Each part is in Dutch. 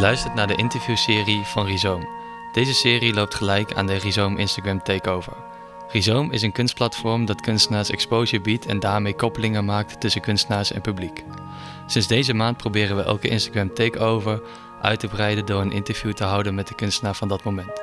Luistert naar de interviewserie van Rhizoom. Deze serie loopt gelijk aan de Rhizoom Instagram Takeover. Rhizoom is een kunstplatform dat kunstenaars exposure biedt en daarmee koppelingen maakt tussen kunstenaars en publiek. Sinds deze maand proberen we elke Instagram Takeover uit te breiden door een interview te houden met de kunstenaar van dat moment.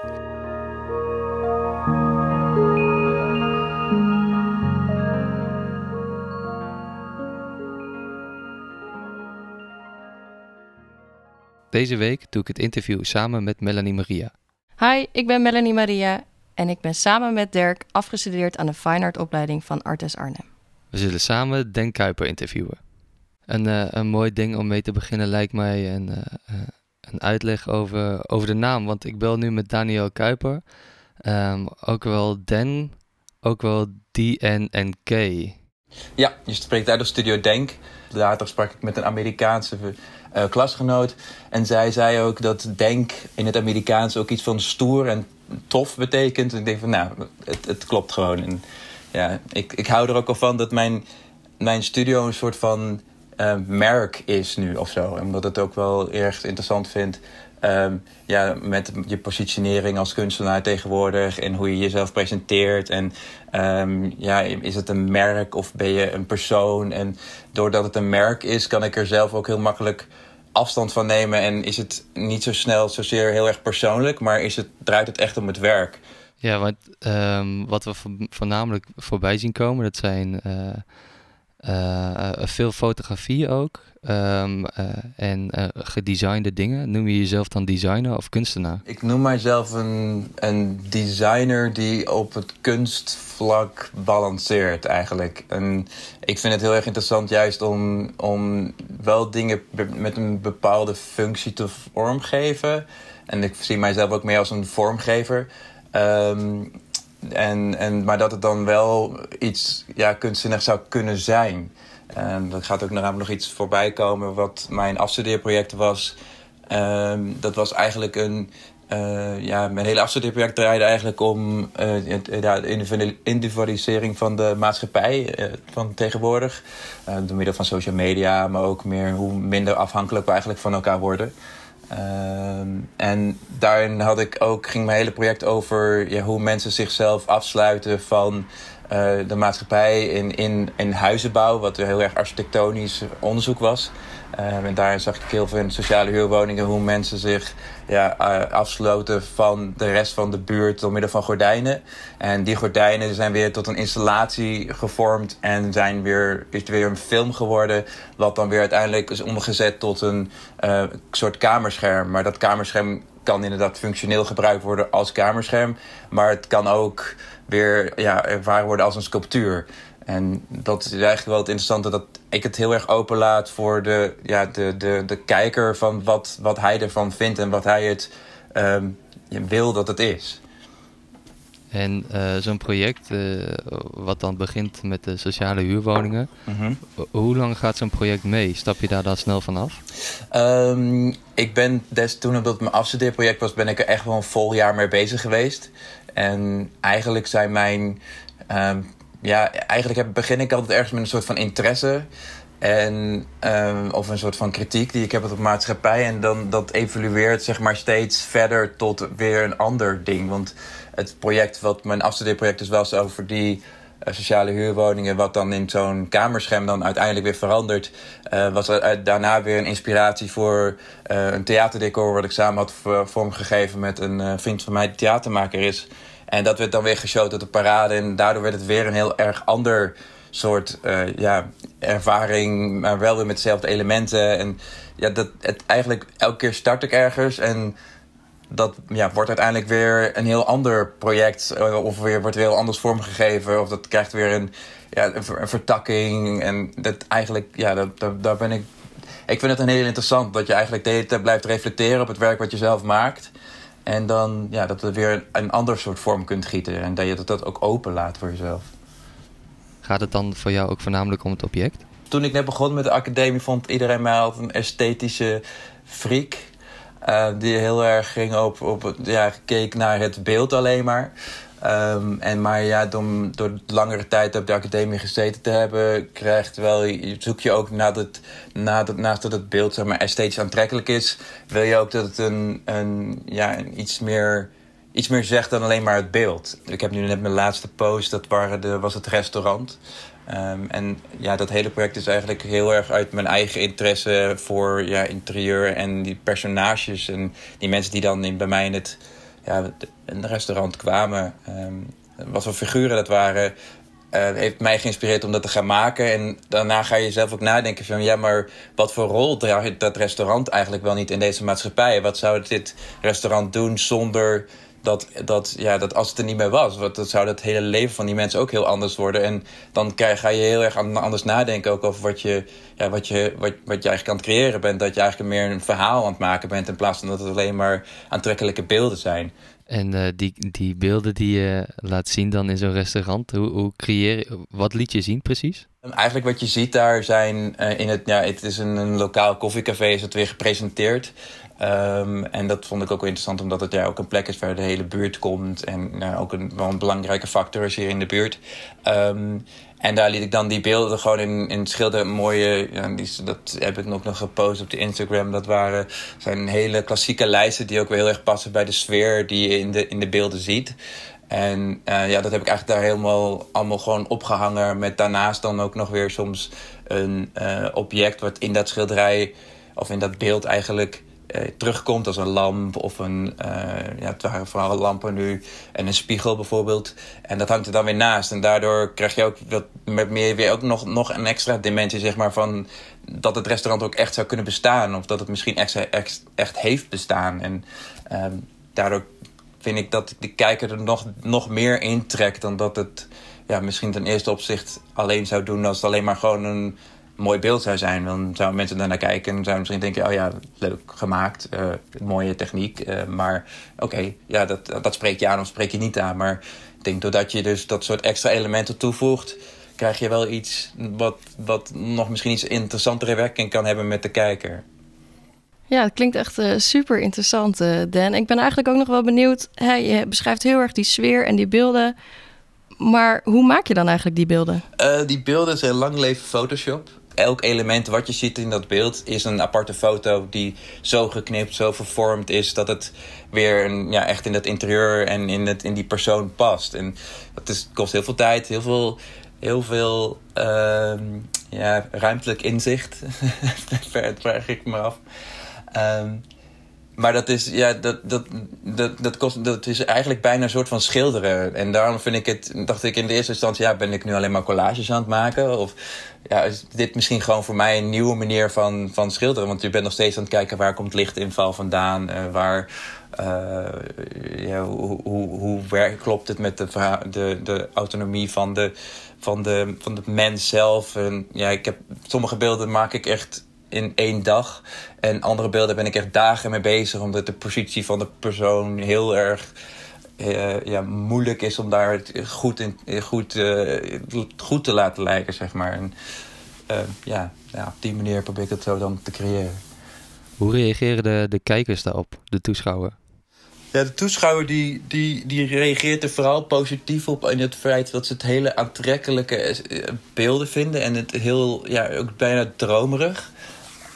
Deze week doe ik het interview samen met Melanie Maria. Hi, ik ben Melanie Maria en ik ben samen met Dirk afgestudeerd aan de Fine Art opleiding van Artes Arnhem. We zullen samen Den Kuiper interviewen. Een, eh, een mooi ding om mee te beginnen lijkt mij een, eh, eh, een uitleg over, over de naam. Want ik bel nu met Daniel Kuiper. Ehm, ook wel Den, ook wel DN en K. Ja, je spreekt uit op Studio Denk. Later sprak ik met een Amerikaanse uh, klasgenoot. En zij zei ook dat denk in het Amerikaans ook iets van stoer en tof betekent. En ik denk van, nou, het, het klopt gewoon. En ja, ik, ik hou er ook al van dat mijn, mijn studio een soort van uh, merk is nu of zo. Omdat het ook wel erg interessant vind. Um, ja, met je positionering als kunstenaar tegenwoordig en hoe je jezelf presenteert. En um, ja, is het een merk of ben je een persoon? En doordat het een merk is, kan ik er zelf ook heel makkelijk afstand van nemen. En is het niet zo snel zozeer heel erg persoonlijk, maar is het, draait het echt om het werk. Ja, want um, wat we voornamelijk voorbij zien komen, dat zijn uh, uh, veel fotografie ook. Um, uh, en uh, gedesignde dingen. Noem je jezelf dan designer of kunstenaar? Ik noem mijzelf een, een designer die op het kunstvlak balanceert eigenlijk. En ik vind het heel erg interessant juist om, om wel dingen met een bepaalde functie te vormgeven. En ik zie mijzelf ook meer als een vormgever. Um, en, en, maar dat het dan wel iets ja, kunstzinnig zou kunnen zijn. En er gaat ook namelijk nog iets voorbij komen wat mijn afstudeerproject was. Um, dat was eigenlijk een. Uh, ja, mijn hele afstudeerproject draaide eigenlijk om uh, de individualisering van de maatschappij uh, van tegenwoordig. door middel van social media, maar ook meer hoe minder afhankelijk we eigenlijk van elkaar worden. Um, en daarin had ik ook, ging mijn hele project over hoe mensen zichzelf afsluiten van uh, de maatschappij in, in, in huizenbouw, wat heel erg architectonisch onderzoek was. Uh, en daar zag ik heel veel in sociale huurwoningen hoe mensen zich ja, uh, afsloten van de rest van de buurt door middel van gordijnen. En die gordijnen zijn weer tot een installatie gevormd en zijn weer, is weer een film geworden, wat dan weer uiteindelijk is omgezet tot een soort kamerscherm. Maar dat kamerscherm kan inderdaad functioneel gebruikt worden als kamerscherm, maar het kan ook weer ja, ervaren worden als een sculptuur. En dat is eigenlijk wel het interessante, dat ik het heel erg openlaat voor de, ja, de, de, de kijker van wat, wat hij ervan vindt en wat hij het um, wil dat het is. En uh, zo'n project, uh, wat dan begint met de sociale huurwoningen, -hmm. hoe lang gaat zo'n project mee? Stap je daar dan snel vanaf? Um, ik ben des, toen dat het mijn afstudeerproject was, ben ik er echt wel een vol jaar mee bezig geweest. En eigenlijk zijn mijn. Um, ja, eigenlijk heb, begin ik altijd ergens met een soort van interesse. En, um, of een soort van kritiek die ik heb op maatschappij. En dan dat evolueert zeg maar steeds verder tot weer een ander ding. Want het project, wat mijn afstudeerproject is, was over die uh, sociale huurwoningen, wat dan in zo'n kamerscherm dan uiteindelijk weer verandert, uh, was er daarna weer een inspiratie voor een theaterdecor wat ik samen had vormgegeven met een vriend van mij die theatermaker is. En dat werd dan weer geshowd op de parade en daardoor werd het weer een heel erg ander soort ja, ervaring, maar wel weer met dezelfde elementen. En ja, dat, het, eigenlijk elke keer start ik ergens en dat ja, wordt uiteindelijk weer een heel ander project. Of weer, wordt weer heel anders vormgegeven. Of dat krijgt weer een, ja, een vertakking. En dat eigenlijk, ja, dat, daar ben ik. Ik vind het een heel interessant dat je eigenlijk de hele tijd blijft reflecteren op het werk wat je zelf maakt. En dan ja, dat het weer een ander soort vorm kunt gieten. En dat je dat ook open laat voor jezelf. Gaat het dan voor jou ook voornamelijk om het object? Toen ik net begon met de academie vond iedereen mij altijd een esthetische freak. Uh, die heel erg ging op, op ja, keek naar het beeld alleen maar. Ehm, en maar ja, door, door langere tijd op de academie gezeten te hebben, krijgt wel, zoek je ook naar het, naast dat het beeld zeg maar, esthetisch aantrekkelijk is, wil je ook dat het een, een, ja, een iets meer iets meer zegt dan alleen maar het beeld. Ik heb nu net mijn laatste post, dat waren de, was het restaurant. Ehm, en ja, dat hele project is eigenlijk heel erg uit mijn eigen interesse voor ja, interieur en die personages en die mensen die dan in, bij mij in het, ja, het restaurant kwamen. Um, wat voor figuren dat waren, uh, heeft mij geïnspireerd om dat te gaan maken. En daarna ga je zelf ook nadenken van... ja, maar wat voor rol draagt dat restaurant eigenlijk wel niet in deze maatschappij? Wat zou dit restaurant doen zonder dat, dat, ja, dat als het er niet meer was, wat, dat zou het hele leven van die mensen ook heel anders worden. En dan krijg, ga je heel erg anders nadenken ook over wat je, ja, wat, je, wat, wat je eigenlijk aan het creëren bent. Dat je eigenlijk meer een verhaal aan het maken bent in plaats van dat het alleen maar aantrekkelijke beelden zijn. En uh, die, die beelden die je laat zien dan in zo'n restaurant, hoe, hoe creëer wat liet je zien precies? Eigenlijk wat je ziet daar zijn uh, in het, ja, het is een, een lokaal koffiecafé, is het weer gepresenteerd. Um, en dat vond ik ook wel interessant, omdat het ja, ook een plek is waar de hele buurt komt. En nou, ook een, wel een belangrijke factor is hier in de buurt. Um, en daar liet ik dan die beelden gewoon in, in schilderen. Mooie, ja, die, dat heb ik ook nog gepost op de Instagram. Dat waren, zijn hele klassieke lijsten die ook wel heel erg passen bij de sfeer die je in de, in de beelden ziet. En uh, ja, dat heb ik eigenlijk daar helemaal allemaal gewoon opgehangen. Met daarnaast dan ook nog weer soms een uh, object wat in dat schilderij of in dat beeld eigenlijk terugkomt als een lamp of een, uh, ja, het waren vooral lampen nu en een spiegel bijvoorbeeld. En dat hangt er dan weer naast. En daardoor krijg je ook wat met meer weer ook nog, nog een extra dimensie, zeg maar, van dat het restaurant ook echt zou kunnen bestaan. Of dat het misschien echt, echt, echt heeft bestaan. En um, daardoor vind ik dat de kijker er nog, nog meer in trekt dan dat het ja, misschien ten eerste opzicht alleen zou doen als het alleen maar gewoon een mooi beeld zou zijn. Dan zouden mensen daarnaar kijken en zouden misschien denken... oh ja, leuk gemaakt, uh, mooie techniek. Uh, maar oké, okay, ja, dat, dat spreek je aan of spreek je niet aan. Maar ik denk doordat je dus dat soort extra elementen toevoegt... krijg je wel iets wat, wat nog misschien iets interessantere werking kan hebben met de kijker. Ja, het klinkt echt uh, super interessant, Dan. Ik ben eigenlijk ook nog wel benieuwd... Hè, je beschrijft heel erg die sfeer en die beelden... Maar hoe maak je dan eigenlijk die beelden? die beelden zijn lang leven Photoshop elk element wat je ziet in dat beeld is een aparte foto die zo geknipt, zo vervormd is dat het weer een, ja, echt in dat interieur en in, het, in die persoon past. En dat is, kost heel veel tijd, heel veel, heel veel uh, ja, ruimtelijk inzicht. vraag ik me af. Um, maar dat is, ja, dat, dat, dat, dat, kost, dat is eigenlijk bijna een soort van schilderen. En daarom vind ik het, dacht ik in de eerste instantie, ja, ben ik nu alleen maar collages aan het maken? Of ja, is dit misschien gewoon voor mij een nieuwe manier van, van schilderen? Want je bent nog steeds aan het kijken waar komt lichtinval vandaan, uh, waar. Uh, ja, hoe, hoe, hoe werkt, klopt het met de, de, de autonomie van de, van, de, van de mens zelf? En ja, ik heb, sommige beelden maak ik echt in één dag. En andere beelden ben ik echt dagen mee bezig, omdat de positie van de persoon heel erg uh, ja, moeilijk is om daar het goed, in, goed, uh, goed te laten lijken, zeg maar. En uh, ja, ja, op die manier probeer ik het zo dan te creëren. Hoe reageren de, de kijkers daarop, de toeschouwer? Ja, de toeschouwer die, die, die reageert er vooral positief op in het feit dat ze het hele aantrekkelijke beelden vinden en het heel, ja, ook bijna dromerig.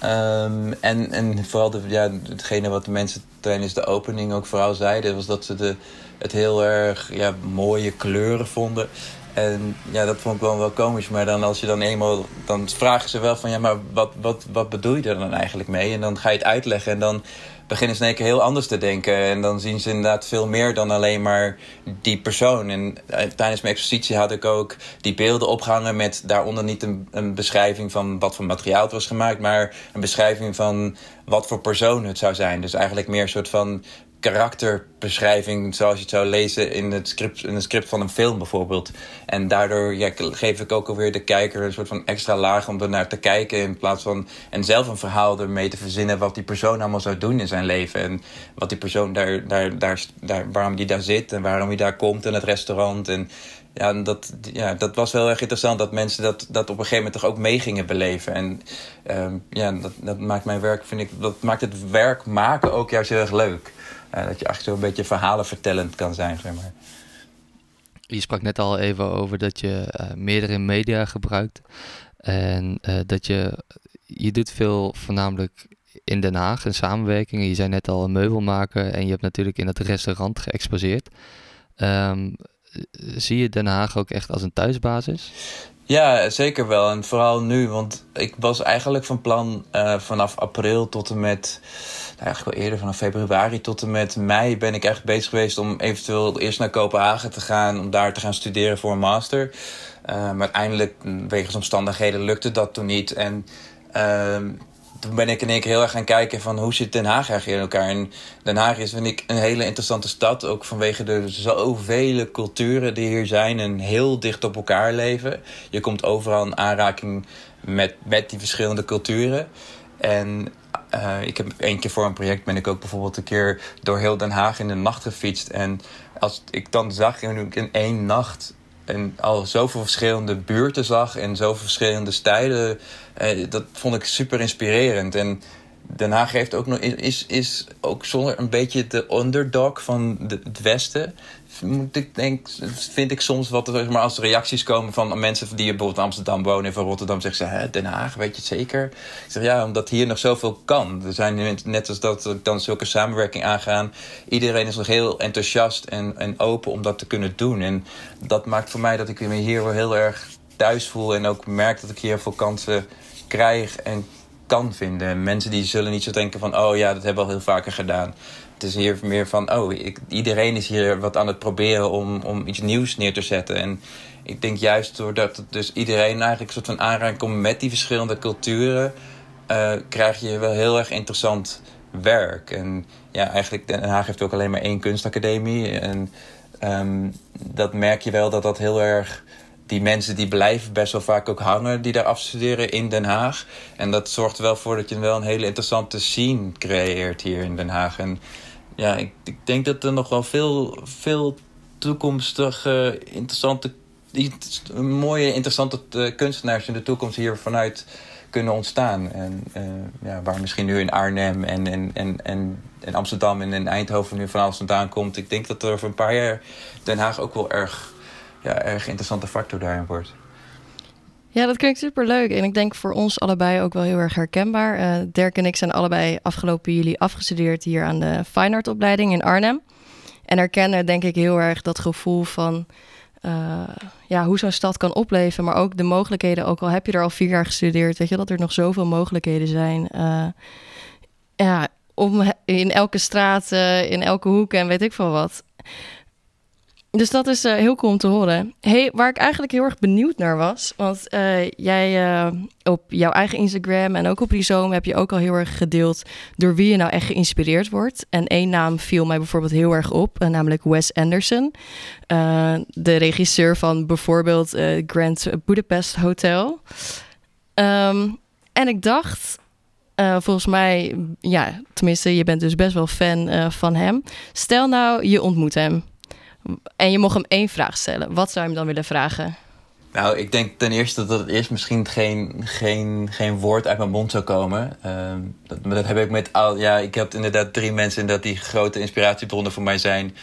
Um, en, en vooral de, ja, hetgene wat de mensen tijdens de opening ook vooral zeiden, was dat ze de, het heel erg ja, mooie kleuren vonden. En ja, dat vond ik wel, wel komisch. Maar dan als je dan eenmaal. dan vragen ze wel van ja, maar wat, wat, wat bedoel je er dan eigenlijk mee? En dan ga je het uitleggen. En dan beginnen ze in keer heel anders te denken. En dan zien ze inderdaad veel meer dan alleen maar die persoon. En eh, tijdens mijn expositie had ik ook die beelden opgehangen met daaronder niet een, een beschrijving van wat voor materiaal het was gemaakt, maar een beschrijving van wat voor persoon het zou zijn. Dus eigenlijk meer een soort van karakterbeschrijving zoals je het zou lezen in het script, in het script van een film bijvoorbeeld. En daardoor geef ik ook alweer de kijker een soort van extra laag om er naar te kijken in plaats van en zelf een verhaal ermee te verzinnen wat die persoon allemaal zou doen in zijn leven en wat die persoon daar, daar, daar, waarom die daar zit en waarom hij daar komt in het restaurant en ja, dat, ja, dat was wel erg interessant dat mensen dat, dat op een gegeven moment toch ook mee gingen beleven. En um, ja, dat, dat maakt mijn werk, vind ik, dat maakt het werk maken ook juist heel erg leuk. Uh, dat je echt zo'n beetje verhalenvertellend kan zijn, zeg maar. je sprak net al even over dat je uh, meerdere media gebruikt. En uh, dat je, je doet veel voornamelijk in Den Haag een samenwerking. Je zei net al een meubelmaker en je hebt natuurlijk in het restaurant geëxposeerd. Um, zie je Den Haag ook echt als een thuisbasis? Ja, zeker wel. En vooral nu, want ik was eigenlijk van plan uh, vanaf april tot en met, eigenlijk wel eerder, vanaf februari tot en met mei ben ik echt bezig geweest om eventueel eerst naar Kopenhagen te gaan, om daar te gaan studeren voor een master. Uh, maar uiteindelijk, wegens omstandigheden, lukte dat toen niet. En uh, toen ben ik in één keer heel erg gaan kijken van hoe zit Den Haag eigenlijk in elkaar. En Den Haag is, vind ik, een hele interessante stad. Ook vanwege de zoveel culturen die hier zijn en heel dicht op elkaar leven. Je komt overal in aanraking met, met die verschillende culturen. En uh, ik heb één keer voor een project ben ik ook bijvoorbeeld een keer door heel Den Haag in de nacht gefietst. En als ik dan zag in één nacht en al zoveel verschillende buurten zag en zoveel verschillende stijlen. Eh, dat vond ik super inspirerend. En Den Haag heeft ook nog, is, is ook zonder een beetje de underdog van het Westen moet ik denk, vind ik soms wat er maar als reacties komen van mensen die bijvoorbeeld in Amsterdam wonen en van Rotterdam zeggen ze, Hè, Den Haag, weet je het zeker? Ik zeg ja, omdat hier nog zoveel kan. Er zijn net als dat we dan zulke samenwerking aangaan. Iedereen is nog heel enthousiast en, en open om dat te kunnen doen. En dat maakt voor mij dat ik me hier wel heel erg thuis voel en ook merk dat ik hier veel kansen krijg en kan vinden. Mensen die zullen niet zo denken van, oh ja, dat hebben we al heel vaker gedaan het is hier meer van, oh, iedereen is hier wat aan het proberen om, om iets nieuws neer te zetten. En ik denk juist doordat dus iedereen eigenlijk een soort van aanraking komt met die verschillende culturen, uh, krijg je wel heel erg interessant werk. En ja, eigenlijk Den Haag heeft ook alleen maar één kunstacademie. En um, dat merk je wel dat dat heel erg die mensen die blijven best wel vaak ook hangen die daar afstuderen in Den Haag. En dat zorgt er wel voor dat je wel een hele interessante scene creëert hier in Den Haag. En ja, ik, ik denk dat er nog wel veel, veel toekomstige, interessante, mooie, interessante eh, kunstenaars in de toekomst hier vanuit kunnen ontstaan. En uh, ja, waar misschien nu in Arnhem en, en, en, en, en Amsterdam en in Eindhoven nu van alles vandaan komt. Ik denk dat er over een paar jaar Den Haag ook wel erg, ja, erg interessante factor daarin wordt. Ja, dat klinkt super leuk. En ik denk voor ons allebei ook wel heel erg herkenbaar. Uh, Dirk en ik zijn allebei afgelopen juli afgestudeerd hier aan de Fine Art opleiding in Arnhem. En herkennen denk ik heel erg dat gevoel van uh, ja, hoe zo'n stad kan opleven. Maar ook de mogelijkheden, ook al heb je er al vier jaar gestudeerd, weet je, dat er nog zoveel mogelijkheden zijn. Uh, ja, om in elke straat, in elke hoek en weet ik veel wat. Dus dat is uh, heel cool om te horen. Hey, waar ik eigenlijk heel erg benieuwd naar was. Want uh, jij uh, op jouw eigen Instagram en ook op Rhizome heb je ook al heel erg gedeeld door wie je nou echt geïnspireerd wordt. En één naam viel mij bijvoorbeeld heel erg op, namelijk Wes Anderson. de regisseur van bijvoorbeeld Grand Budapest Hotel. Um, en ik dacht, volgens mij, ja, tenminste, je bent dus best wel fan van hem. Stel nou, je ontmoet hem. En je mocht hem één vraag stellen. Wat zou je hem dan willen vragen? Nou, ik denk ten eerste dat het eerst misschien geen, geen, geen woord uit mijn mond zou komen. Uh, dat, heb ik met al. Ja, ik heb inderdaad drie mensen dat die grote inspiratiebronnen voor mij zijn.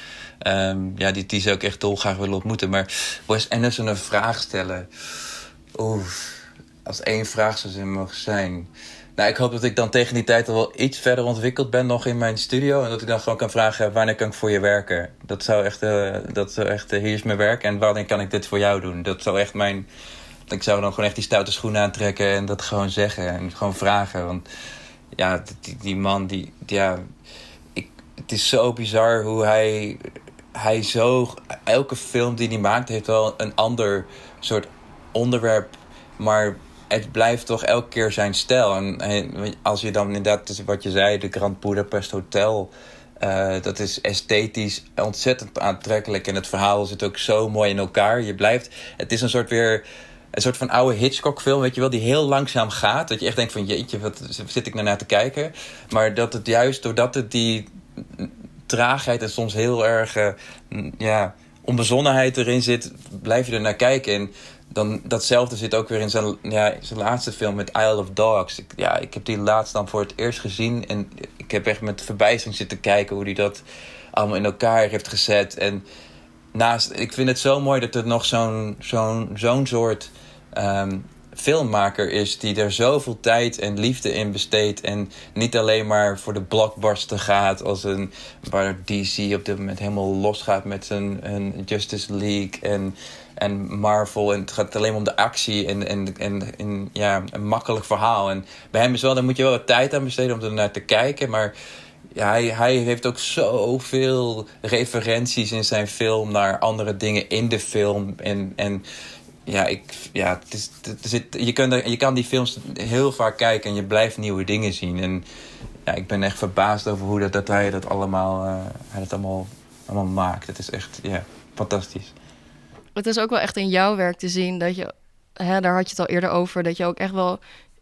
Um, ja, die, die zou ik echt dolgraag willen ontmoeten. Maar Wes Anderson een vraag stellen. Oeh, als één vraag zou ze mogen zijn. Nou, ik hoop dat ik dan tegen die tijd al wel iets verder ontwikkeld ben nog in mijn studio. En dat ik dan gewoon kan vragen, wanneer kan ik voor je werken? Dat zou echt, uh, dat zou echt uh, hier is mijn werk en wanneer kan ik dit voor jou doen? Dat zou echt mijn... Ik zou dan gewoon echt die stoute schoenen aantrekken en dat gewoon zeggen. En gewoon vragen, want ja, die, die man, die, ja... Ik, het is zo bizar hoe hij, hij zo... Elke film die hij maakt heeft wel een ander soort onderwerp, maar het blijft toch elke keer zijn stijl. En, als je dan inderdaad, wat je zei, de Grand Budapest Hotel. Uh, dat is esthetisch ontzettend aantrekkelijk. En het verhaal zit ook zo mooi in elkaar. Je blijft. Het is een soort weer. Een soort van oude Hitchcock-film, weet je wel, die heel langzaam gaat. Dat je echt denkt van jeetje, wat zit ik naar te kijken? Maar dat het juist doordat het die traagheid en soms heel erg uh, ja, onbezonnenheid erin zit, blijf je er naar kijken. En dan, datzelfde zit ook weer in zijn, ja, zijn laatste film met Isle of Dogs. Ik, ja, ik heb die laatst dan voor het eerst gezien. En ik heb echt met verbijstering zitten kijken hoe hij dat allemaal in elkaar heeft gezet. En naast, ik vind het zo mooi dat er nog zo'n zo'n zo'n soort um, filmmaker is die er zoveel tijd en liefde in besteedt. En niet alleen maar voor de blockbuster gaat, als een, waar DC op dit moment helemaal losgaat met zijn Justice League en, en Marvel. En het gaat alleen om de actie en, en, en, en ja, een makkelijk verhaal. En bij hem is wel, daar moet je wel wat tijd aan besteden om er naar te kijken. Maar ja, hij, hij heeft ook zoveel referenties in zijn film naar andere dingen in de film. En, en ja, ik, ja het is, het zit, je, kunt je kan die films heel vaak kijken en je blijft nieuwe dingen zien. En ja, ik ben echt verbaasd over hoe dat, dat hij dat allemaal, uh, hij dat allemaal, allemaal maakt. Het is echt ja, fantastisch. Het is ook wel echt in jouw werk te zien dat je, hè, daar had je het al eerder over, dat je ook echt wel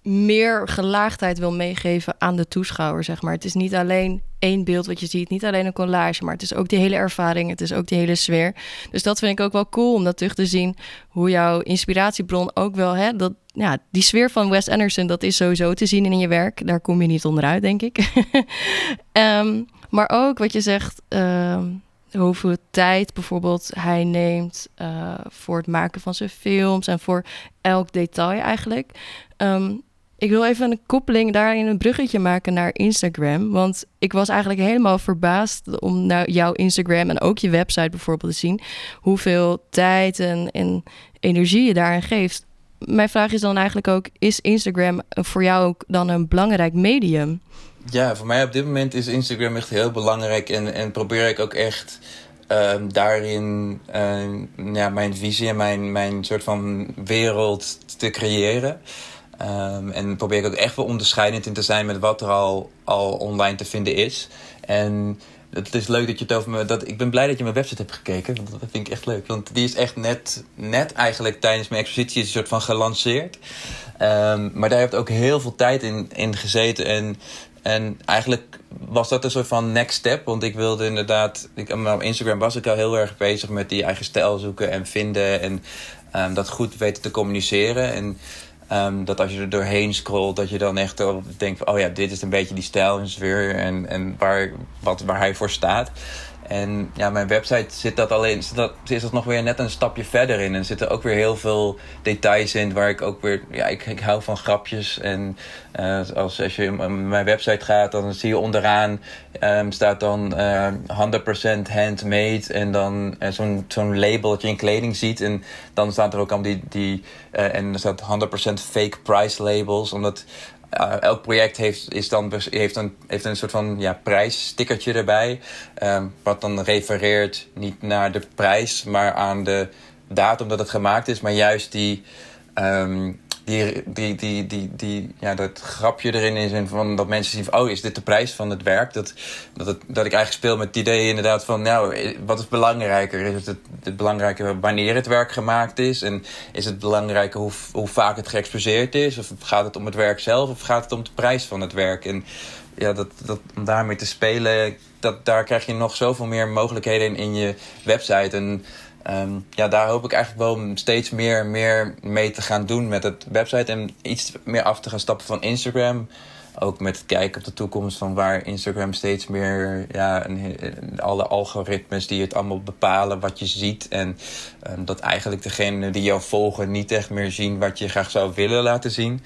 meer gelaagdheid wil meegeven aan de toeschouwer, zeg maar. Het is niet alleen één beeld wat je ziet, niet alleen een collage, maar het is ook die hele ervaring, het is ook die hele sfeer. Dus dat vind ik ook wel cool om dat terug te zien, hoe jouw inspiratiebron ook wel, hè, dat, ja, die sfeer van Wes Anderson, dat is sowieso te zien in je werk. Daar kom je niet onderuit, denk ik. um, maar ook wat je zegt, uh, hoeveel tijd bijvoorbeeld hij neemt uh, voor het maken van zijn films en voor elk detail eigenlijk. Um, ik wil even een koppeling daarin een bruggetje maken naar Instagram. Want ik was eigenlijk helemaal verbaasd om naar jouw Instagram en ook je website bijvoorbeeld te zien. Hoeveel tijd en, en energie je daarin geeft. Mijn vraag is dan eigenlijk ook: is Instagram voor jou ook dan een belangrijk medium? Ja, voor mij op dit moment is Instagram echt heel belangrijk. En, en probeer ik ook echt um, daarin uh, ja, mijn visie en mijn, mijn soort van wereld te creëren. Um, en probeer ik ook echt wel onderscheidend in te zijn met wat er al, al online te vinden is. En het is leuk dat je het over me. Dat, ik ben blij dat je mijn website hebt gekeken. Want dat vind ik echt leuk. Want die is echt net, net eigenlijk tijdens mijn expositie een soort van gelanceerd. Maar daar heb ik ook heel veel tijd in, in gezeten. En, en eigenlijk was dat een soort van next step. Want ik wilde inderdaad. Ik, op Instagram was ik al heel erg bezig met die eigen stijl zoeken en vinden. En um, dat goed weten te communiceren. En Um, dat als je er doorheen scrolt, dat je dan echt denkt: oh ja, dit is een beetje die stijl en sfeer en, en waar, wat, waar hij voor staat. En ja, mijn website zit dat alleen, zit dat, is dat nog weer net een stapje verder in. En zitten ook weer heel veel details in waar ik ook weer, ja, ik, ik hou van grapjes. En uh, als, als je mijn website gaat, dan zie je onderaan um, staat dan uh, eh, 100% handmade. En dan uh, zo'n zo'n label dat je in kleding ziet. En dan staat er ook al die, die en er staat 100% fake price labels. Omdat uh, elk project heeft, is dan, heeft, een, heeft een soort van ja, prijsstickertje erbij. Um, wat dan refereert niet naar de prijs, maar aan de datum dat het gemaakt is. Maar juist die, um, die, die, die, die, die, ja, dat grapje erin is. En van dat mensen zien van, oh, is dit de prijs van het werk? Dat, dat, het, dat ik eigenlijk speel met het idee inderdaad van, nou, wat is belangrijker? Is het, het, het belangrijker wanneer het werk gemaakt is? En is het belangrijker hoe, hoe vaak het geëxposeerd is? Of gaat het om het werk zelf? Of gaat het om de prijs van het werk? En ja, dat, dat, om daarmee te spelen, dat, daar krijg je nog zoveel meer mogelijkheden in, in je website. En Um, ja, daar hoop ik eigenlijk wel steeds meer, meer mee te gaan doen met het website. En iets meer af te gaan stappen van Instagram. Ook met het kijken op de toekomst van waar Instagram steeds meer... Ja, alle algoritmes die het allemaal bepalen wat je ziet. En um, dat eigenlijk degene die jou volgen niet echt meer zien wat je graag zou willen laten zien.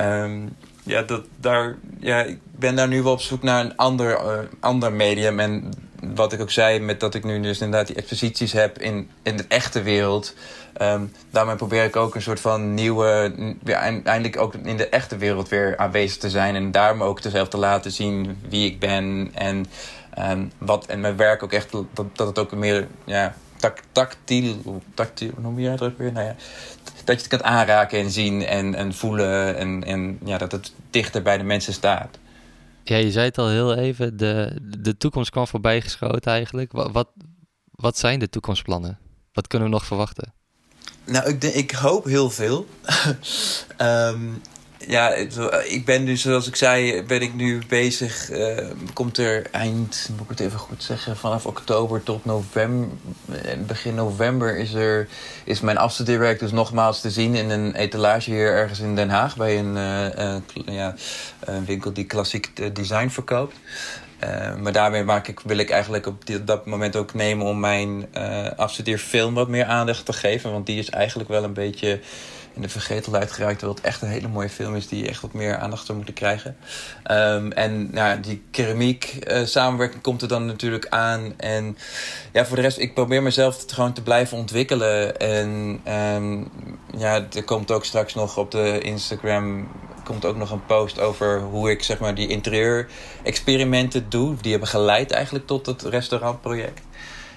Um, ja, dat, daar, ja, ik ben daar nu wel op zoek naar een ander, uh, ander medium. En wat ik ook zei, met dat ik nu dus inderdaad die exposities heb in, in de echte wereld. Um, daarmee probeer ik ook een soort van nieuwe, ja, eindelijk ook in de echte wereld weer aanwezig te zijn. En daarom ook zelf te laten zien wie ik ben. En, um, wat, en mijn werk ook echt, dat, dat het ook meer ja, tactiel, tactiel, hoe noem je dat weer? Nou ja, dat je het kunt aanraken en zien en, en voelen. En, en ja, dat het dichter bij de mensen staat. Ja, je zei het al heel even, de, de toekomst kwam voorbij geschoten eigenlijk. Wat, wat, zijn de toekomstplannen? Wat kunnen we nog verwachten? Nou, ik, denk, ik hoop heel veel. um, ja, ik ben dus, zoals ik zei, ben ik nu bezig. Uh, komt er eind, moet ik het even goed zeggen, vanaf oktober tot november. Begin november is, er, is mijn afstudeerwerk dus nogmaals te zien in een etalage hier ergens in Den Haag. Bij een, uh, ja, een winkel die klassiek design verkoopt. Maar daarmee maak ik, wil ik eigenlijk op dat moment ook nemen om mijn afstudeerfilm wat meer aandacht te geven. Want die is eigenlijk wel een beetje in de vergetelheid geraakt. Terwijl het echt een hele mooie film is die echt wat meer aandacht zou moeten krijgen. Um, en nou, die keramiek uh, samenwerking komt er dan natuurlijk aan. En ja, voor de rest, ik probeer mezelf gewoon te blijven ontwikkelen. En um, ja, er komt ook straks nog op de Instagram komt ook nog een post over hoe ik zeg maar die interieur-experimenten doe. Die hebben geleid eigenlijk tot het restaurantproject.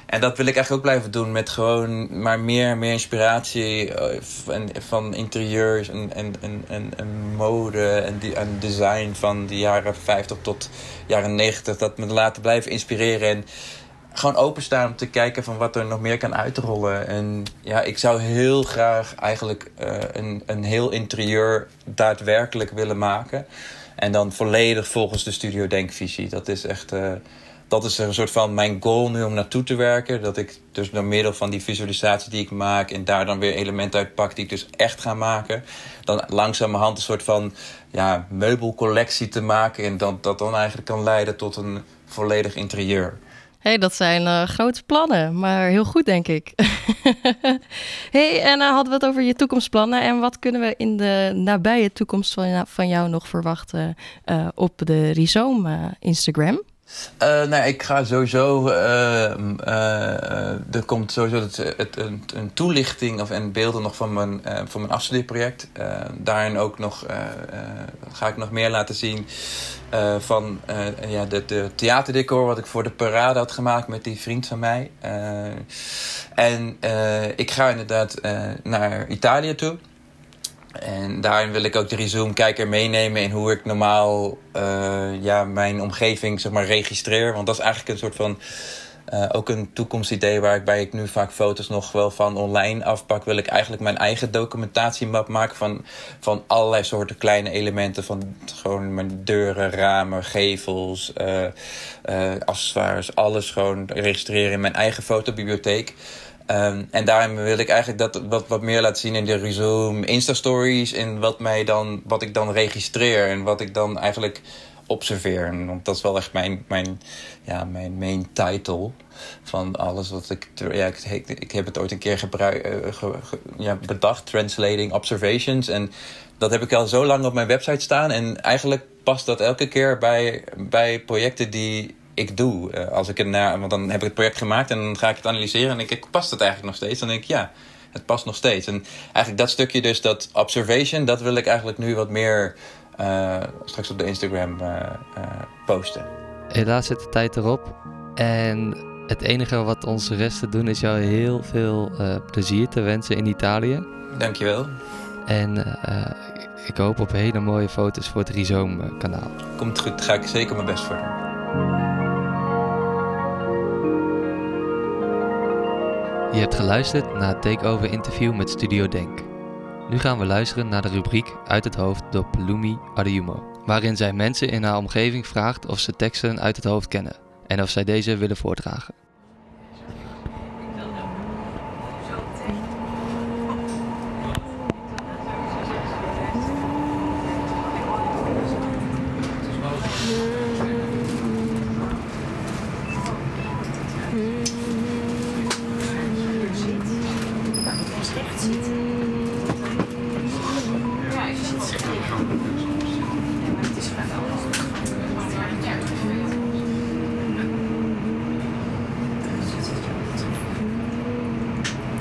En dat wil ik eigenlijk ook blijven doen met gewoon maar meer meer inspiratie eh, van, van interieurs en, en, en, en, mode en, die, en design van de jaren 50 tot jaren 90. Dat me laten blijven inspireren en gewoon openstaan om te kijken van wat er nog meer kan uitrollen. En ja, ik zou heel graag eigenlijk uh, een, een heel interieur daadwerkelijk willen maken. En dan volledig volgens de Studio Denkvisie. Dat is echt... Uh, dat is een soort van mijn goal nu om naartoe te werken. Dat ik dus door middel van die visualisatie die ik maak en daar dan weer elementen uit pak die ik dus echt ga maken. Dan langzamerhand een soort van ja, meubelcollectie te maken. En dat, dat dan eigenlijk kan leiden tot een volledig interieur hey, dat zijn uh, grote plannen, maar heel goed, denk ik. hey, en uh, hadden we het over je toekomstplannen. En wat kunnen we in de nabije toekomst van, van jou nog verwachten uh, op de Rhizome Instagram? Uh, nou, ik ga sowieso. Uh, uh, er komt sowieso het, het, een, een, toelichting of, en beelden nog van mijn, van mijn afstudeerproject. daarin ook nog ga ik nog meer laten zien van ja, de, de theaterdecor wat ik voor de parade had gemaakt met die vriend van mij. en ik ga inderdaad naar Italië toe. En daarin wil ik ook de Resume-kijker meenemen in hoe ik normaal uh, ja, mijn omgeving zeg maar, registreer. Want dat is eigenlijk een soort van. Uh, ook een toekomstidee waarbij ik nu vaak foto's nog wel van online afpak. Wil ik eigenlijk mijn eigen documentatiemap maken van, van allerlei soorten kleine elementen. Van gewoon mijn deuren, ramen, gevels, uh, accessoires. Alles gewoon registreren in mijn eigen fotobibliotheek. Um, en daarom wil ik eigenlijk dat wat, wat meer laten zien in de Resume Insta-stories. En wat, mij dan, wat ik dan registreer en wat ik dan eigenlijk observeer. Want dat is wel echt mijn, mijn, ja, mijn main title van alles wat ik. Ja, ik, ik heb het ooit een keer gebruik, uh, ja, bedacht, Translating Observations. En dat heb ik al zo lang op mijn website staan. En eigenlijk past dat elke keer bij, bij projecten die ik doe. Uh, als ik het naar, want dan heb ik het project gemaakt en dan ga ik het analyseren en denk ik, past het eigenlijk nog steeds? Dan denk ik, ja, het past nog steeds. En eigenlijk dat stukje dus, dat observation, dat wil ik eigenlijk nu wat meer uh, straks op de Instagram uh, posten. Helaas zit de tijd erop. En het enige wat ons rest te doen is jou heel veel plezier te wensen in Italië. Dankjewel. En ik hoop op hele mooie foto's voor het Rhizome kanaal. Komt goed, daar ga ik zeker mijn best voor doen. Je hebt geluisterd naar het takeover interview met Studio Denk. Nu gaan we luisteren naar de rubriek Uit het hoofd door Pelumi Adeyumo, waarin zij mensen in haar omgeving vraagt of ze teksten uit het hoofd kennen en of zij deze willen voordragen.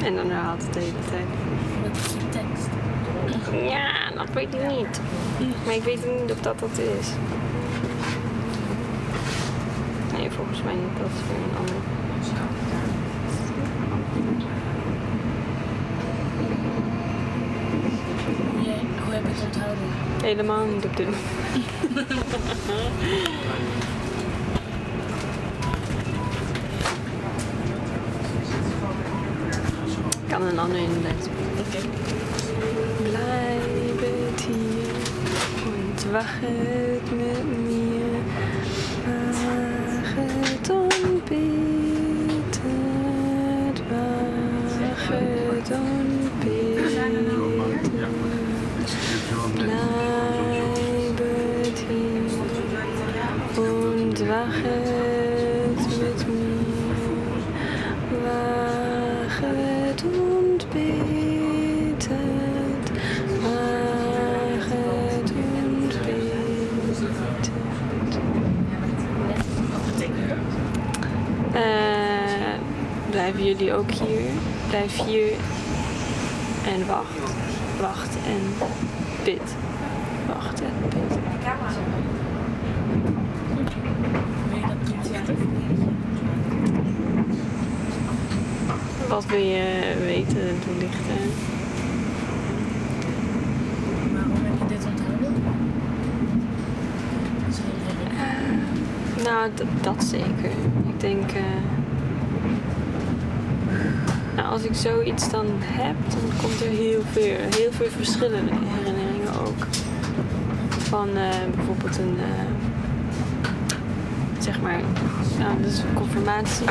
En dan herhaalt het de hele tijd. Wat is je tekst? Ja, dat weet ik niet. Maar ik weet niet of dat dat is. Nee, volgens mij niet. Dat is weer een ander. hoe heb je het onthouden? Helemaal niet op dit kan een ander inlezen. Oké. Blijf het hier. wacht het met mir, ook hier? Blijf hier en wacht, wacht en bid. Wacht en bid. Wat wil je weten en toelichten? Waarom heb je dit onthouden? Leuk. Nou, dat zeker. Ik denk. nou, als ik zoiets dan heb, dan komt er heel veel, heel veel verschillende herinneringen ook. Van eh, bijvoorbeeld een. eh, zeg maar. Nou, dus confirmatie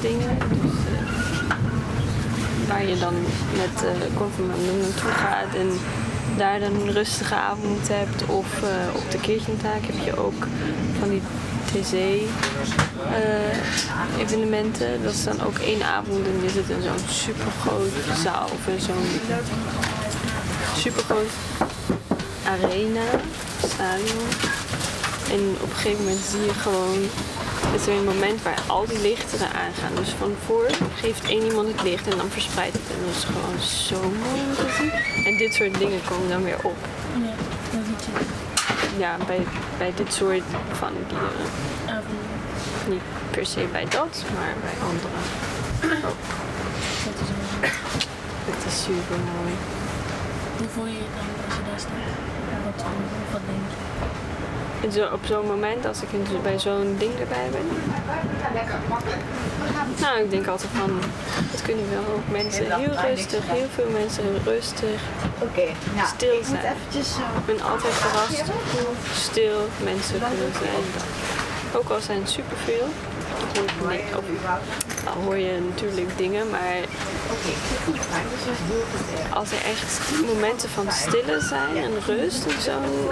dingen. Dus, eh, waar je dan met uh, confirmandum naartoe gaat en daar dan een rustige avond hebt. Of eh, op de kirchentaak heb je ook van die TC-evenementen. dat is dan ook één avond en je zit in zo'n supergroot zaal of in zo'n supergroot arena, stadion. En op een gegeven moment zie je gewoon, is er een moment waar al die lichten eraan gaan. Dus van voor geeft één iemand het licht en dan verspreidt het. En dat is gewoon zo mooi om te zien. En dit soort dingen komen dan weer op. Ja, dat je. Ja, bij, bij dit soort van dieren. Niet per se bij dat, maar bij andere. ook. Dat is wel. Het is super mooi. Hoe voel je je dan als je daar staat? Wat, denk je? Zo, op zo'n moment, als ik in, bij zo'n ding erbij ben. Nou, ik denk altijd van, het kunnen wel ook mensen heel rustig, heel veel mensen rustig, Oké, nou, Stil ik moet zijn. eventjes zo. Ik ben altijd verrast hoe stil mensen kunnen zijn. Ook al zijn het superveel. Of, al hoor je natuurlijk dingen, maar als er echt momenten van stille zijn en rust en zo'n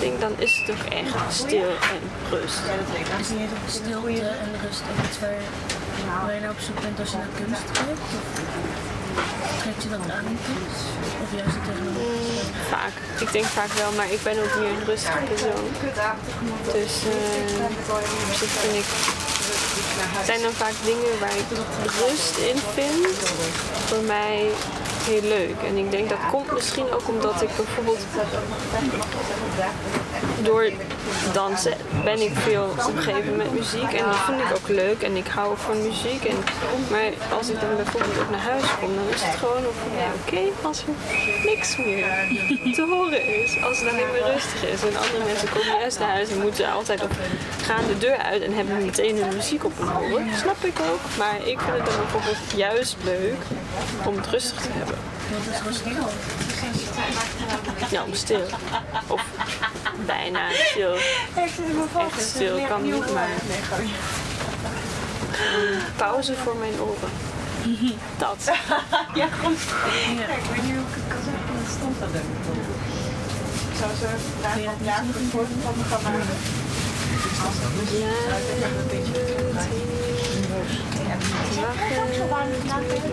ding, dan is het ook echt stil en rust. Stilte en rust ook iets waar, je naar op zoek bent als je naar kunst kijkt? Trek je dat aan? Of juist het tegenover? Vaak. Ik denk vaak wel, maar ik ben ook meer een rustige persoon. Dus zich vind ik. Zijn dan vaak dingen waar ik rust in vind. Voor mij heel leuk. En ik denk dat komt misschien ook omdat ik bijvoorbeeld door dansen ben ik veel omgeven met muziek en dat vind ik ook leuk en ik hou van muziek. En, maar als ik dan bijvoorbeeld ook naar huis kom, dan is het gewoon ja, oké, als er niks meer te horen is, als het alleen maar rustig is. En andere mensen komen juist naar huis en moeten altijd op, gaan de deur uit en hebben meteen hun muziek op hun. Snap ik ook, maar ik vind het dan bijvoorbeeld juist leuk om het rustig te hebben. Wat is rustig? Ja, om stil. Of bijna stil. Echt stil kan niet, maar pauze voor mijn oren. Dat. Ja, goed. Kijk, ik weet niet hoe ik het kan zeggen in de stand dat doen. Ik zou zo daar vandaag nog een foto van me gaan maken. Ja, Een beetje wachten. zo warm gedaan tegen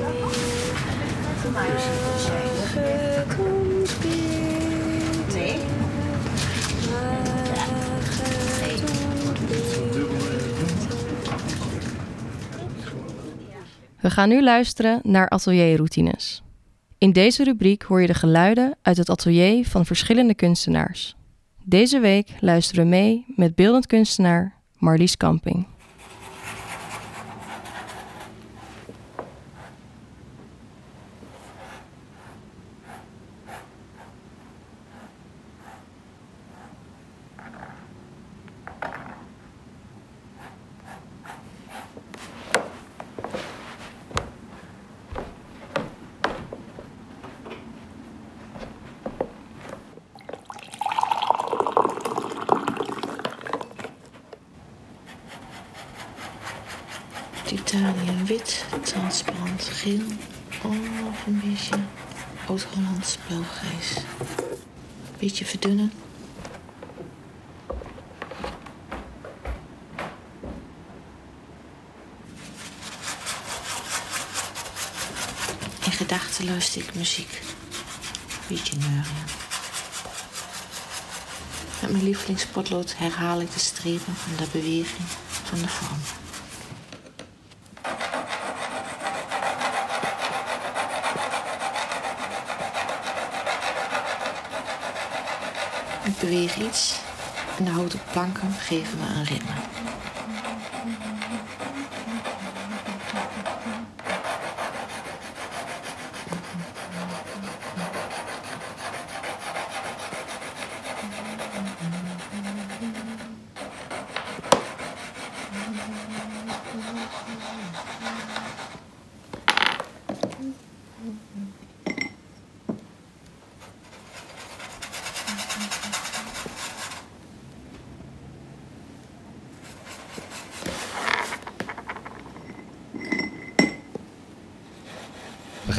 We gaan nu luisteren naar atelierroutines. In deze rubriek hoor je de geluiden uit het atelier van verschillende kunstenaars. Deze week luisteren we mee met beeldend kunstenaar Marlies Kamping. Titanium wit, transparant geel of een beetje Oud-Hollands blauwgrijs. Beetje verdunnen. In gedachten luister ik muziek. Beetje neuren. Met mijn lievelingspotlood herhaal ik de strepen en de beweging van de vorm. Ik beweeg iets en de houten planken geven me een ritme.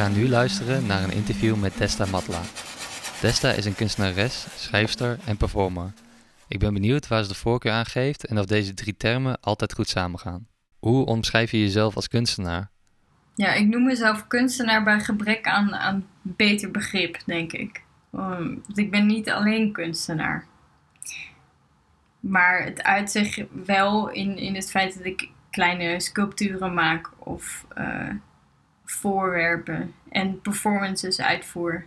Gaan nu luisteren naar een interview met Testa Matla. Testa is een kunstenares, schrijfster en performer. Ik ben benieuwd waar ze de voorkeur aan geeft en of deze drie termen altijd goed samengaan. Hoe omschrijf je jezelf als kunstenaar? Ja, ik noem mezelf kunstenaar bij gebrek aan, aan beter begrip, denk ik. Want ik ben niet alleen kunstenaar. Maar het uit zich wel in, in het feit dat ik kleine sculpturen maak of eh, voorwerpen en performances uitvoer.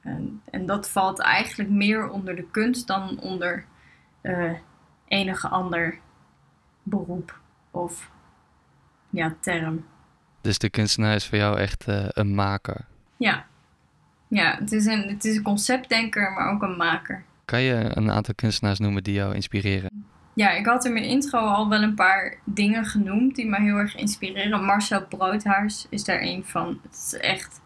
En, en dat valt eigenlijk meer onder de kunst dan onder eh, enige ander beroep of ja, term. Dus de kunstenaar is voor jou echt eh, een maker. Ja, ja het, is een, het is een conceptdenker, maar ook een maker. Kan je een aantal kunstenaars noemen die jou inspireren? Ja, ik had in mijn intro al wel een paar dingen genoemd die me heel erg inspireren. Marcel Broodhuis is daar een van. Het is echt,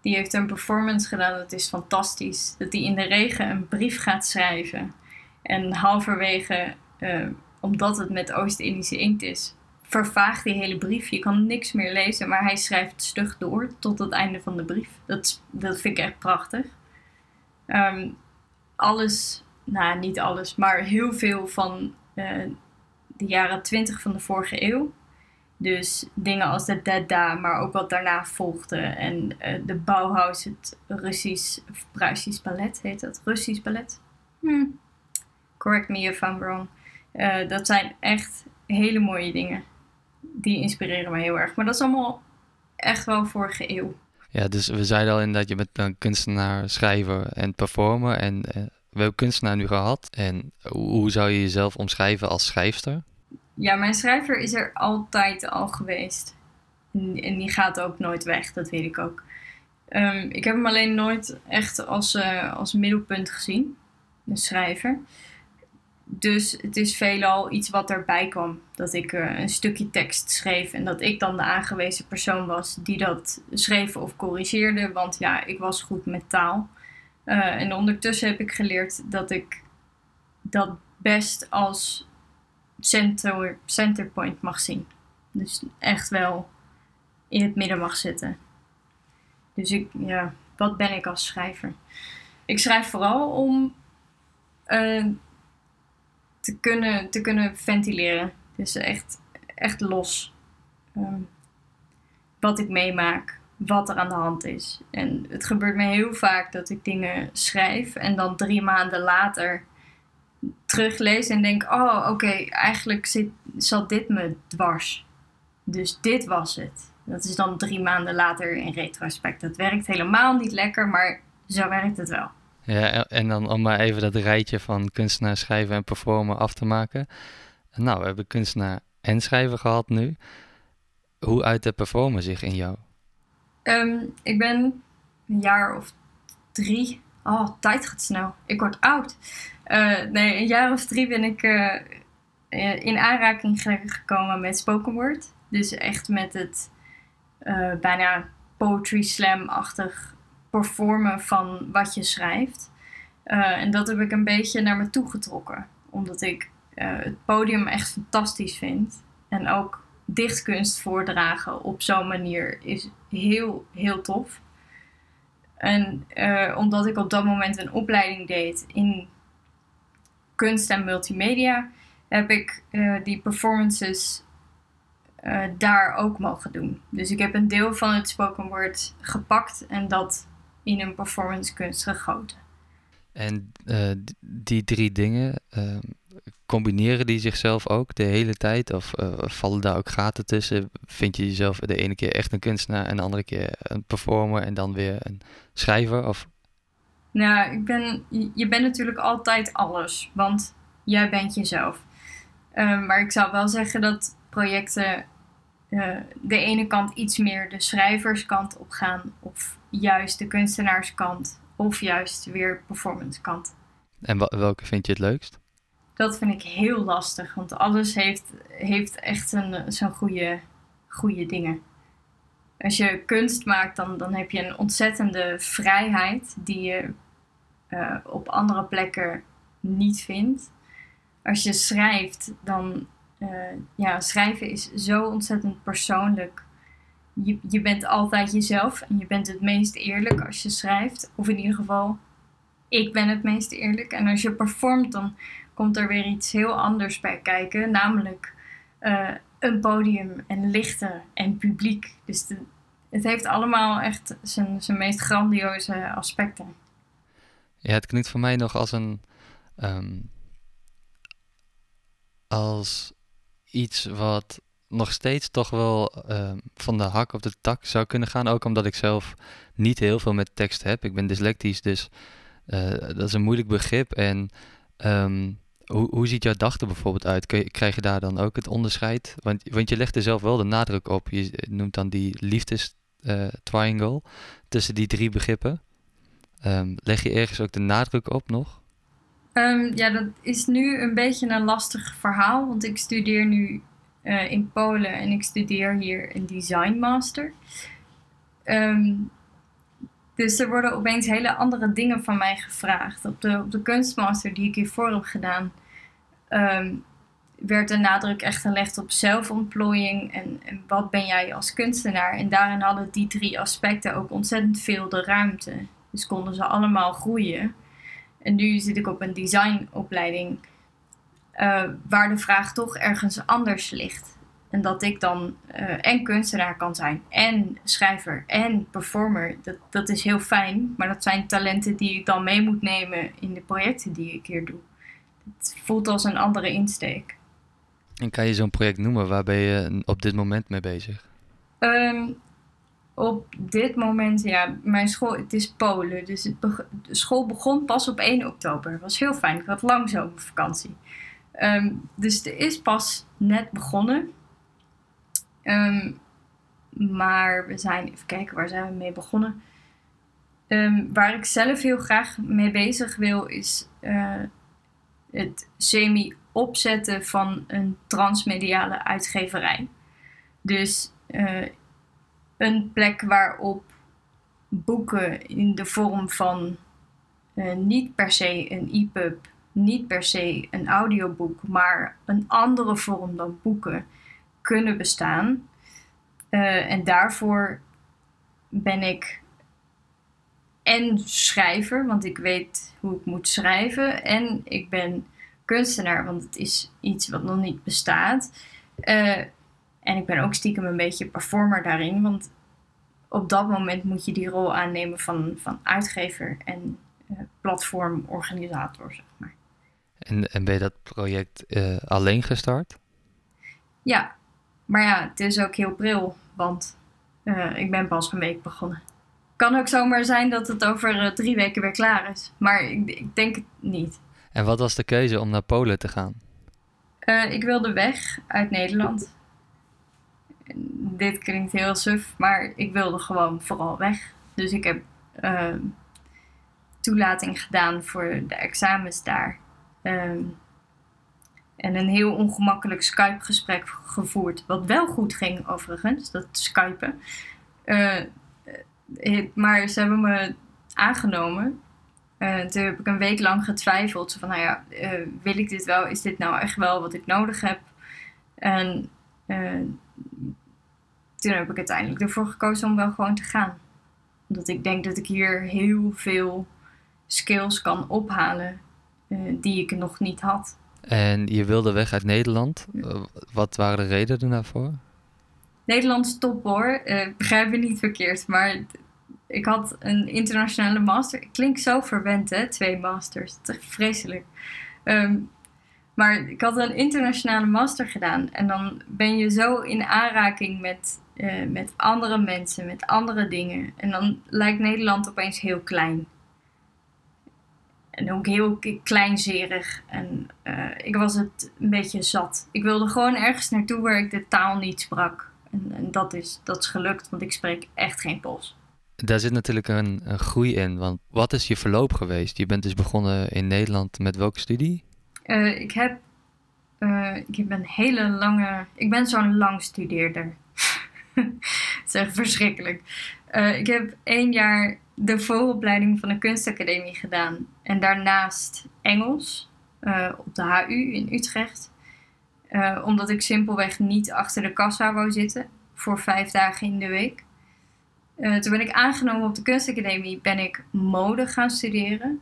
die heeft een performance gedaan, dat is fantastisch. Dat hij in de regen een brief gaat schrijven. En halverwege, eh, omdat het met Oost-Indische inkt is, vervaagt die hele brief. Je kan niks meer lezen, maar hij schrijft stug door tot het einde van de brief. Dat, dat vind ik echt prachtig. Ehm, alles, nou niet alles, maar heel veel van eh, de jaren 20 van de vorige eeuw. Dus dingen als de Dada, maar ook wat daarna volgde. En eh, de Bauhaus, het Russisch, of Pruisisch ballet heet dat. Russisch ballet. Hmm. Correct me if I'm wrong. Eh, dat zijn echt hele mooie dingen. Die inspireren me heel erg. Maar dat is allemaal echt wel vorige eeuw. Ja, dus we zeiden al inderdaad, je bent een kunstenaar, schrijver en performer. En we hebben kunstenaar nu gehad. En hoe, zou je jezelf omschrijven als schrijfster? Ja, mijn schrijver is er altijd al geweest. En, en die gaat ook nooit weg, dat weet ik ook. Ehm, ik heb hem alleen nooit echt als, eh, als middelpunt gezien, een schrijver. Dus het is veelal iets wat erbij kwam. Dat ik eh, een stukje tekst schreef en dat ik dan de aangewezen persoon was die dat schreef of corrigeerde. Want ja, ik was goed met taal. Eh, en ondertussen heb ik geleerd dat ik dat best als center, centerpoint mag zien. Dus echt wel in het midden mag zitten. Dus ik, ja, wat ben ik als schrijver? Ik schrijf vooral om eh, te, kunnen, te kunnen ventileren. Dus echt, echt los. Ehm, wat ik meemaak, wat er aan de hand is. En het gebeurt me heel vaak dat ik dingen schrijf en dan drie maanden later teruglees en denk: oh, oké, eigenlijk zit, zat dit me dwars. Dus dit was het. Dat is dan drie maanden later in retrospect. Dat werkt helemaal niet lekker, maar zo werkt het wel. Ja, en dan om maar even dat rijtje van kunstenaar, schrijver en performer af te maken. Nou, we hebben kunstenaar en schrijver gehad nu. Hoe uit de performer zich in jou? Ehm, ik ben een jaar of drie. Oh, tijd gaat snel. Ik word oud. Eh, nee, een jaar of drie ben ik eh, eh, in aanraking ge- gekomen met spoken word. Dus echt met het bijna poetry slam-achtig performen van wat je schrijft. En dat heb ik een beetje naar me toe getrokken. Omdat ik het podium echt fantastisch vind. En ook dichtkunst voordragen op zo'n manier is heel, heel tof. En eh, omdat ik op dat moment een opleiding deed in kunst en multimedia, heb ik eh, die performances eh, daar ook mogen doen. Dus ik heb een deel van het spoken word gepakt en dat in een performance kunst gegoten. En die drie dingen, ehm, combineren die zichzelf ook de hele tijd? Of vallen daar ook gaten tussen? Vind je jezelf de ene keer echt een kunstenaar en de andere keer een performer en dan weer een schrijver? Of nou, ik ben, je bent natuurlijk altijd alles, want jij bent jezelf. Uh, maar ik zou wel zeggen dat projecten uh, de ene kant iets meer de schrijverskant op gaan, of juist de kunstenaarskant, of juist weer performancekant. En welke vind je het leukst? Dat vind ik heel lastig, want alles heeft, heeft echt zo'n goede, goede dingen. Als je kunst maakt, dan, dan heb je een ontzettende vrijheid die je uh, op andere plekken niet vindt. Als je schrijft, dan uh, ja, schrijven is zo ontzettend persoonlijk. Je, je bent altijd jezelf en je bent het meest eerlijk als je schrijft. Of in ieder geval, ik ben het meest eerlijk. En als je performt, dan komt er weer iets heel anders bij kijken. Namelijk uh, een podium en lichten en publiek. Dus het heeft allemaal echt zijn, zijn meest grandioze aspecten. Ja, het klinkt voor mij nog als een. Ehm, als iets wat nog steeds toch wel ehm, van de hak op de tak zou kunnen gaan. Ook omdat ik zelf niet heel veel met tekst heb. Ik ben dyslectisch, dus uh, dat is een moeilijk begrip. En um, hoe, hoe ziet jouw dag bijvoorbeeld uit? Krijg je daar dan ook het onderscheid? Want, want je legt er zelf wel de nadruk op. Je noemt dan die liefdes-triangle uh, tussen die drie begrippen. Um, leg je ergens ook de nadruk op nog? Um, ja, dat is nu een beetje een lastig verhaal, want ik studeer nu uh, in Polen en ik studeer hier een design master. Um, dus er worden opeens hele andere dingen van mij gevraagd. Op de, op de kunstmaster die ik hiervoor heb gedaan, werd de nadruk echt gelegd op zelfontplooiing en, en wat ben jij als kunstenaar. En daarin hadden die drie aspecten ook ontzettend veel de ruimte. Dus konden ze allemaal groeien. En nu zit ik op een designopleiding uh, waar de vraag toch ergens anders ligt. En dat ik dan uh, en kunstenaar kan zijn, en schrijver, en performer. Dat, dat is heel fijn, maar dat zijn talenten die ik dan mee moet nemen in de projecten die ik hier doe. Het voelt als een andere insteek. En kan je zo'n project noemen? Waar ben je op dit moment mee bezig? Um, op dit moment, ja, mijn school, het is Polen. Dus het de school begon pas op 1 oktober. Dat was heel fijn. Ik had lang zomervakantie. Um, dus het is pas net begonnen. Um, maar we zijn, even kijken, waar zijn we mee begonnen? Um, waar ik zelf heel graag mee bezig wil, is uh, het semi-opzetten van een transmediale uitgeverij. Dus uh, een plek waarop boeken in de vorm van uh, niet per se een e-pub, niet per se een audioboek, maar een andere vorm dan boeken kunnen bestaan. Uh, en daarvoor ben ik en schrijver, want ik weet hoe ik moet schrijven, en ik ben kunstenaar, want het is iets wat nog niet bestaat. Uh, en ik ben ook stiekem een beetje performer daarin. Want op dat moment moet je die rol aannemen van, van uitgever en uh, platformorganisator, zeg maar. En, en ben je dat project uh, alleen gestart? Ja, maar ja, het is ook heel pril, want uh, ik ben pas een week begonnen. Kan ook zomaar zijn dat het over drie weken weer klaar is, maar ik, ik, denk het niet. En wat was de keuze om naar Polen te gaan? ik wilde weg uit Nederland dit klinkt heel suf, maar ik wilde gewoon vooral weg. Dus ik heb toelating gedaan voor de examens daar. Uh, en een heel ongemakkelijk Skype-gesprek gevoerd. Wat wel goed ging, overigens, dat Skypen. Uh, maar ze hebben me aangenomen. Uh, toen heb ik een week lang getwijfeld. Van, nou ja, wil ik dit wel? Is dit nou echt wel wat ik nodig heb? En eh, toen heb ik uiteindelijk ervoor gekozen om wel gewoon te gaan. Omdat ik denk dat ik hier heel veel skills kan ophalen eh, die ik nog niet had. En je wilde weg uit Nederland. Uh, wat waren de redenen daarvoor? Nederlands top hoor. Uh, begrijp me niet verkeerd. Maar ik had een internationale master. Klinkt zo verwend hè, twee masters. Is vreselijk. Um, maar ik had een internationale master gedaan. En dan ben je zo in aanraking met, uh, met andere mensen, met andere dingen. En dan lijkt Nederland opeens heel klein. En ook heel kleinzerig. En uh, ik was het een beetje zat. Ik wilde gewoon ergens naartoe waar ik de taal niet sprak. En, en dat, is, dat is gelukt, want ik spreek echt geen Pools. Daar zit natuurlijk een, een groei in. Want wat is je verloop geweest? Je bent dus begonnen in Nederland met welke studie? Uh, ik heb. Uh, ik heb een hele lange. Ik ben zo'n lang studeerder. Het is echt verschrikkelijk. Ik heb één jaar de vooropleiding van de kunstacademie gedaan. En daarnaast Engels op de HU in Utrecht. omdat ik simpelweg niet achter de kassa wou zitten voor vijf dagen in de week. toen ben ik aangenomen op de kunstacademie, ben ik mode gaan studeren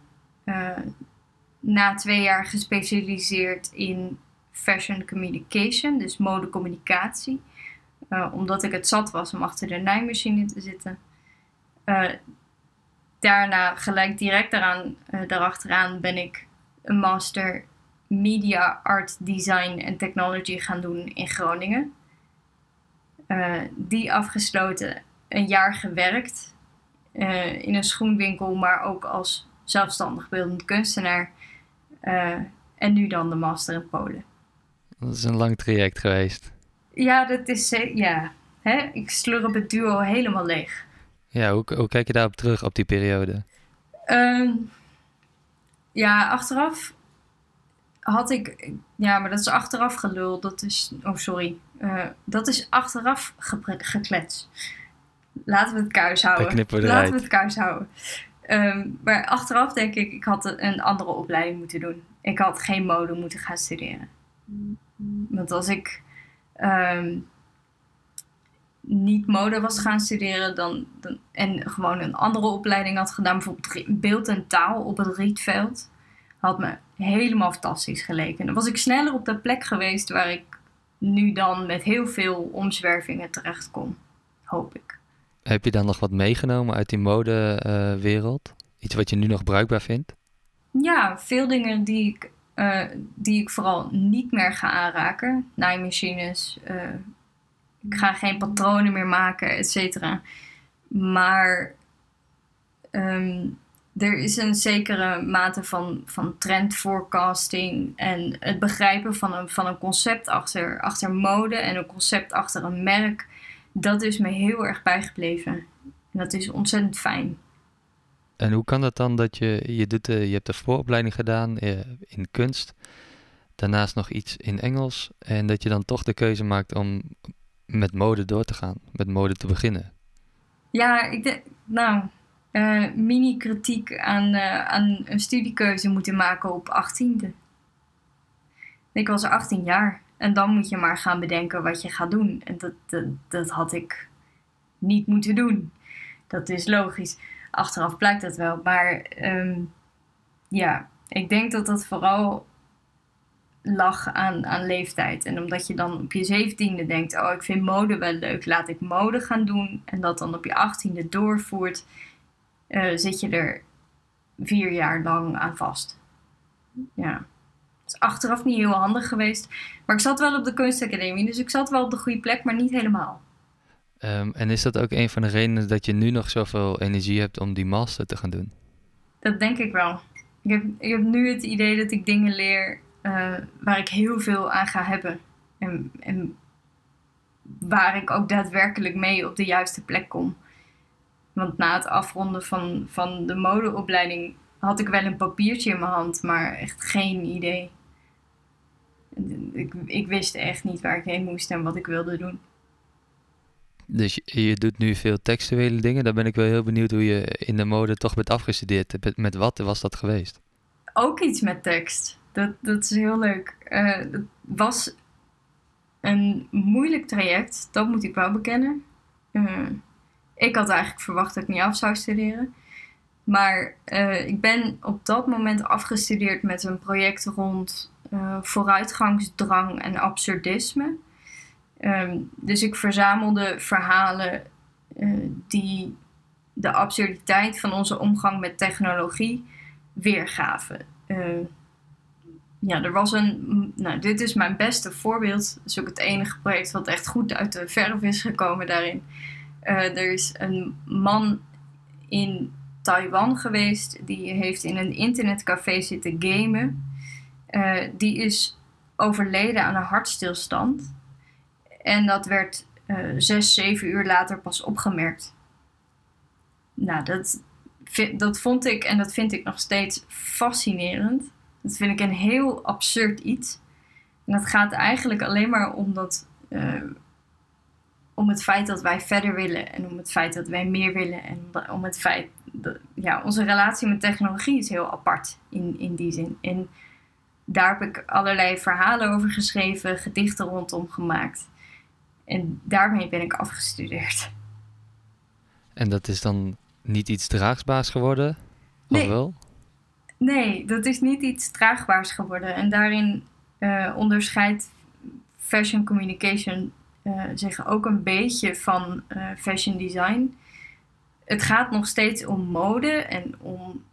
na twee jaar gespecialiseerd in fashion communication, dus modecommunicatie. Omdat ik het zat was om achter de naaimachine te zitten. Uh, daarna, gelijk direct daaraan, uh, daarachteraan, ben ik een master Media Art Design en Technology gaan doen in Groningen. die afgesloten, een jaar gewerkt in een schoenwinkel, maar ook als zelfstandig beeldend kunstenaar. Uh, en nu dan de master in Polen. Dat is een lang traject geweest. Ja, dat is... Ja, hè? ik slurp het duo helemaal leeg. Ja, hoe, hoe kijk je daarop terug, op die periode? Um, ja, achteraf had ik... Ja, maar dat is achteraf gelul. Dat is... Oh, sorry. Uh, dat is achteraf geklets. Laten we het kuis houden. We Laten we het kuis houden. Um, maar achteraf denk ik, ik had een andere opleiding moeten doen. Ik had geen mode moeten gaan studeren. Want als ik um, niet mode was gaan studeren dan, dan, en gewoon een andere opleiding had gedaan, bijvoorbeeld beeld en taal op het Rietveld, had me helemaal fantastisch geleken. Dan was ik sneller op de plek geweest waar ik nu dan met heel veel omzwervingen terecht kom. Hoop ik. Heb je dan nog wat meegenomen uit die modewereld? Uh, Iets wat je nu nog bruikbaar vindt? Ja, veel dingen die ik, uh, die ik vooral niet meer ga aanraken. Naaimachines. Uh, ik ga geen patronen meer maken, et cetera. Maar um, er is een zekere mate van, van trendforecasting en het begrijpen van een, van een concept achter, achter mode en een concept achter een merk dat is me heel erg bijgebleven. En dat is ontzettend fijn. En hoe kan dat dan dat je, je, je hebt de vooropleiding gedaan eh, in kunst, daarnaast nog iets in Engels, en dat je dan toch de keuze maakt om met mode door te gaan, met mode te beginnen? Ja, ik denk, nou, uh, mini-kritiek aan, uh, aan een studiekeuze moeten maken op 18e. Ik was 18 jaar. En dan moet je maar gaan bedenken wat je gaat doen. En dat, dat, dat had ik niet moeten doen. Dat is logisch. Achteraf blijkt dat wel. Maar um, ja, ik denk dat dat vooral lag aan, aan leeftijd. En omdat je dan op je zeventiende denkt: Oh, ik vind mode wel leuk, laat ik mode gaan doen. En dat dan op je achttiende doorvoert, uh, zit je er vier jaar lang aan vast. Ja is achteraf niet heel handig geweest. Maar ik zat wel op de kunstacademie, dus ik zat wel op de goede plek, maar niet helemaal. Um, en is dat ook een van de redenen dat je nu nog zoveel energie hebt om die master te gaan doen? Dat denk ik wel. Ik heb, ik heb nu het idee dat ik dingen leer uh, waar ik heel veel aan ga hebben. En, en waar ik ook daadwerkelijk mee op de juiste plek kom. Want na het afronden van, van de modeopleiding had ik wel een papiertje in mijn hand, maar echt geen idee. Ik, ik wist echt niet waar ik heen moest en wat ik wilde doen. Dus je, doet nu veel textuele dingen. Dan ben ik wel heel benieuwd hoe je in de mode toch bent afgestudeerd. Met wat was dat geweest? Ook iets met tekst. Dat, dat is heel leuk. Uh, het was een moeilijk traject, dat moet ik wel bekennen. Uh, ik had eigenlijk verwacht dat ik niet af zou studeren. Maar uh, ik ben op dat moment afgestudeerd met een project rond vooruitgangsdrang en absurdisme. Um, dus ik verzamelde verhalen die de absurditeit van onze omgang met technologie weergaven. Ja, er was een. Nou, dit is mijn beste voorbeeld. Dat is ook het enige project wat echt goed uit de verf is gekomen daarin. Uh, er is een man in Taiwan geweest. Die heeft in een internetcafé zitten gamen. Uh, die is overleden aan een hartstilstand. En dat werd uh, zes, zeven uur later pas opgemerkt. Nou, dat, dat vond ik en dat vind ik nog steeds fascinerend. Dat vind ik een heel absurd iets. En dat gaat eigenlijk alleen maar om dat uh, om het feit dat wij verder willen en om het feit dat wij meer willen en om het feit dat ja, onze relatie met technologie is heel apart in, in die zin. En daar heb ik allerlei verhalen over geschreven, gedichten rondom gemaakt. En daarmee ben ik afgestudeerd. En dat is dan niet iets draagbaars geworden? Of nee. wel? Nee, dat is niet iets draagbaars geworden. En daarin uh, onderscheidt fashion communication uh, zeggen ook een beetje van uh, fashion design. Het gaat nog steeds om mode en om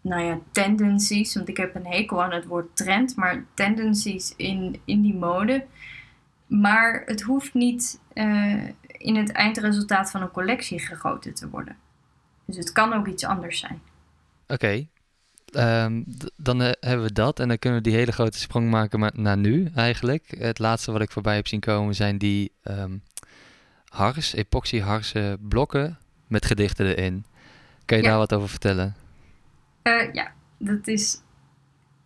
nou ja, tendencies. Want ik heb een hekel aan het woord trend, maar tendencies in, in die mode. Maar het hoeft niet in het eindresultaat van een collectie gegoten te worden. Dus het kan ook iets anders zijn. Oké, okay. Um, dan uh, hebben we dat en dan kunnen we die hele grote sprong maken naar nu eigenlijk. Het laatste wat ik voorbij heb zien komen zijn die um, hars, epoxy harse blokken met gedichten erin. Kan je ja. daar wat over vertellen? Uh, ja, dat is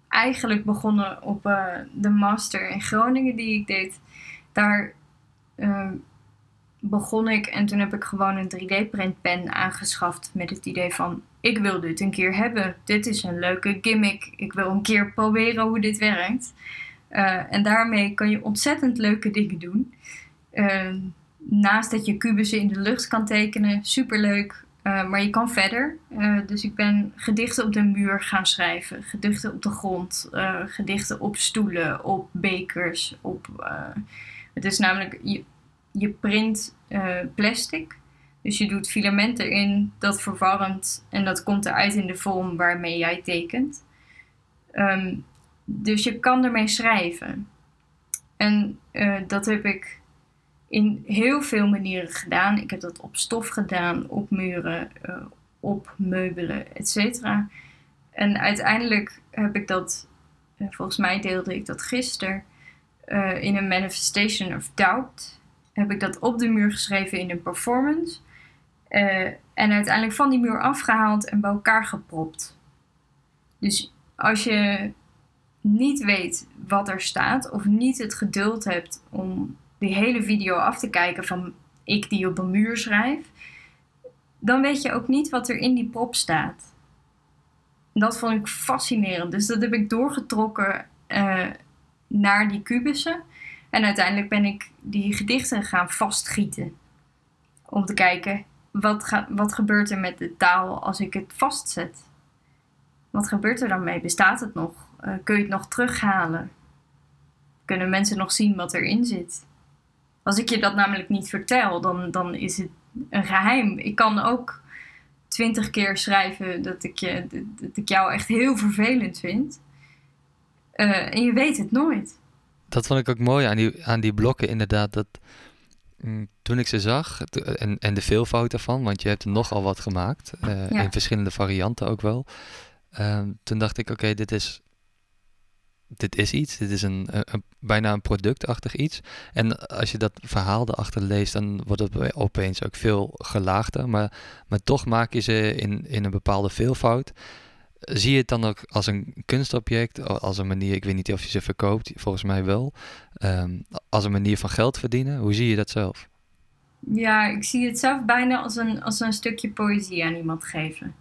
eigenlijk begonnen op uh, de master in Groningen die ik deed. Daar ehm, begon ik en toen heb ik gewoon een 3D-printpen aangeschaft met het idee van ik wil dit een keer hebben. Dit is een leuke gimmick. Ik wil een keer proberen hoe dit werkt. Uh, en daarmee kan je ontzettend leuke dingen doen. Uh, naast dat je kubussen in de lucht kan tekenen, superleuk. Uh, maar je kan verder. dus ik ben gedichten op de muur gaan schrijven. Gedichten op de grond. gedichten op stoelen, op bekers. Op, het is namelijk, je, je print plastic. Dus je doet filament erin, dat verwarmt en dat komt eruit in de vorm waarmee jij tekent. Um, dus je kan ermee schrijven. En uh, dat heb ik in heel veel manieren gedaan. Ik heb dat op stof gedaan, op muren, uh, op meubelen, etc. En uiteindelijk heb ik dat, uh, volgens mij deelde ik dat gisteren, in een manifestation of doubt. Heb ik dat op de muur geschreven in een performance. Uh, en uiteindelijk van die muur afgehaald en bij elkaar gepropt. Dus als je niet weet wat er staat, of niet het geduld hebt om die hele video af te kijken van ik die op een muur schrijf, dan weet je ook niet wat er in die prop staat. Dat vond ik fascinerend. Dus dat heb ik doorgetrokken uh, naar die kubussen. En uiteindelijk ben ik die gedichten gaan vastgieten. Om te kijken, wat, wat gebeurt er met de taal als ik het vastzet? Wat gebeurt er dan mee? Bestaat het nog? Uh, kun je het nog terughalen? Kunnen mensen nog zien wat erin zit? Als ik je dat namelijk niet vertel, dan, dan is het een geheim. Ik kan ook twintig keer schrijven dat ik, je, dat ik jou echt heel vervelend vind. Uh, en je weet het nooit. Dat vond ik ook mooi aan die, aan die blokken, inderdaad. Dat, toen ik ze zag, en, en de veelvoud ervan, want je hebt er nogal wat gemaakt, uh, ja. in verschillende varianten ook wel. Uh, toen dacht ik, oké, dit is dit is iets, dit is een, een, bijna een productachtig iets. En als je dat verhaal erachter leest, dan wordt het opeens ook veel gelaagder. Maar, maar toch maak je ze in, in een bepaalde veelvoud. Zie je het dan ook als een kunstobject, als een manier, ik weet niet of je ze verkoopt, volgens mij wel, um, als een manier van geld verdienen? Hoe zie je dat zelf? Ja, ik zie het zelf bijna als een, als een stukje poëzie aan iemand geven.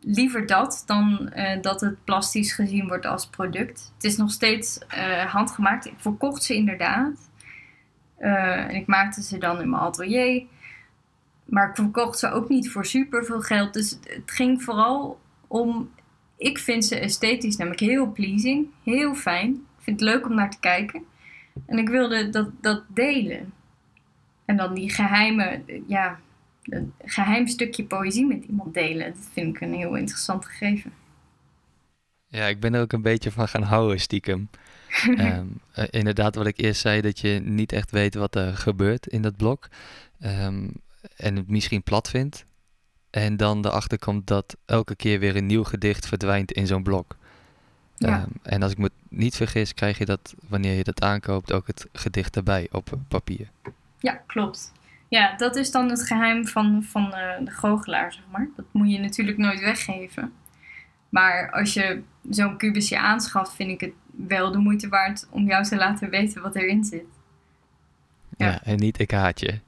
liever dat dan eh, dat het plastisch gezien wordt als product. Het is nog steeds eh, handgemaakt. Ik verkocht ze inderdaad. Eh, en ik maakte ze dan in mijn atelier. Maar ik verkocht ze ook niet voor super veel geld. Dus het ging vooral om. Ik vind ze esthetisch namelijk heel pleasing. Heel fijn. Ik vind het leuk om naar te kijken. En ik wilde dat, dat delen. En dan die geheime, ja, een geheim stukje poëzie met iemand delen. Dat vind ik een heel interessant gegeven. Ja, ik ben er ook een beetje van gaan houden, stiekem. Ehm, eh, inderdaad, wat ik eerst zei, dat je niet echt weet wat er gebeurt in dat blok. Ehm, en het misschien plat vindt. En dan erachter komt dat elke keer weer een nieuw gedicht verdwijnt in zo'n blok. Ja. Ehm, en als ik me niet vergis, krijg je dat wanneer je dat aankoopt ook het gedicht erbij op papier. Ja, klopt. Ja, dat is dan het geheim van, van eh, de goochelaar, zeg maar. Dat moet je natuurlijk nooit weggeven. Maar als je zo'n kubusje aanschaft, vind ik het wel de moeite waard om jou te laten weten wat erin zit. Ja, Ja. en niet ik haat je.